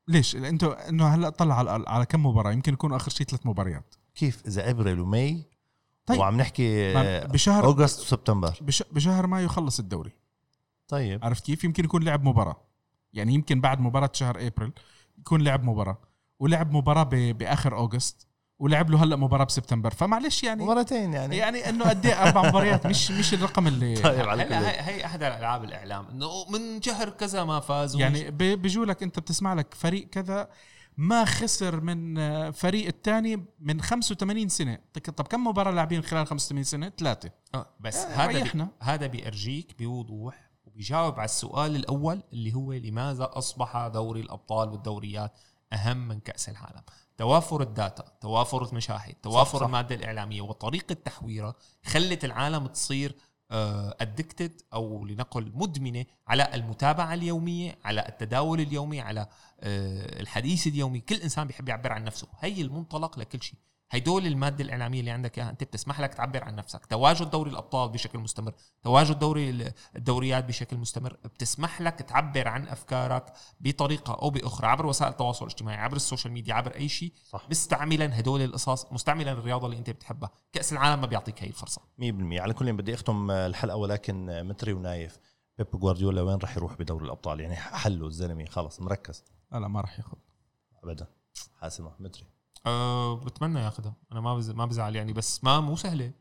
ليش؟ أنتوا إنه هلا طلع على, على كم مباراة؟ يمكن يكونوا آخر شيء ثلاث مباريات. كيف؟ إذا إبريل ومي طيب. وعم نحكي بشهر أوغست وسبتمبر. بش... بشهر مايو يخلص الدوري. طيب. عرفت كيف؟ يمكن يكون لعب مباراة. يعني يمكن بعد مباراة شهر إبريل يكون لعب مباراة. ولعب مباراة ب... بآخر أوغست ولعب له هلأ مباراة بسبتمبر. فمعلش يعني مرتين يعني. يعني إنه قد إيه أربع مباريات مش مش الرقم اللي *laughs* طيب على كل هلا هي, هي أحد الالعاب الإعلام إنه من شهر كذا ما فاز يعني بيجوا لك أنت بتسمع لك فريق كذا ما خسر من آه، فريق الثاني من 85 سنة. طيب طب كم مباراة لاعبين خلال 85 سنة؟ ثلاثة. آه، بس آه، هذا بي. هذا بيرجيك بوضوح وبيجاوب على السؤال الأول اللي هو لماذا أصبح دوري الأبطال والدوريات أهم من كأس العالم؟ توافر الداتا توافر المشاهد توافر صح. المادة الإعلامية وطريقة تحويرها خلت العالم تصير ادكتد أو لنقل مدمنة على المتابعة اليومية على التداول اليومي على آه، الحديث اليومي. كل إنسان بيحب يعبر عن نفسه. هي المنطلق لكل شيء. هيدول المادة الإعلامية اللي عندك إياها أنت بتسمح لك تعبر عن نفسك. تواجد دوري الأبطال بشكل مستمر تواجد دوري الدوريات بشكل مستمر بتسمح لك تعبر عن أفكارك بطريقة أو بأخرى عبر وسائل التواصل الاجتماعي عبر ال social media عبر أي شيء. مستعملا هدول القصص مستعملا الرياضة اللي أنت بتحبها. كأس العالم ما بيعطيك هي الفرصة. 100% على كل بدي أختم الحلقة ولكن متري ونايف بيب جوارديولا وين راح يروح بدوري الأبطال؟ يعني حله الزلمة خلص مركز. لا لا ما راح ياخذ. ابدا. حاسمة متري. أه بتمنى ياخذها أنا ما بز... ما بزعل يعني بس ما مو سهلة.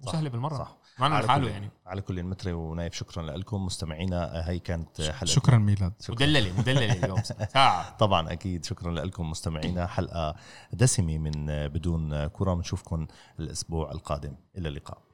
مو سهلة بالمرة. صح. معنا على لحاله يعني. على كل متري ونايف شكرا لكم. مستمعينا هي كانت حلقة شكرا ميلاد. مدللة مدللة اليوم. ساعه *laughs* طبعا أكيد. شكرا لكم. مستمعينا حلقة دسمة من بدون كرة. بنشوفكم الأسبوع القادم. إلى اللقاء.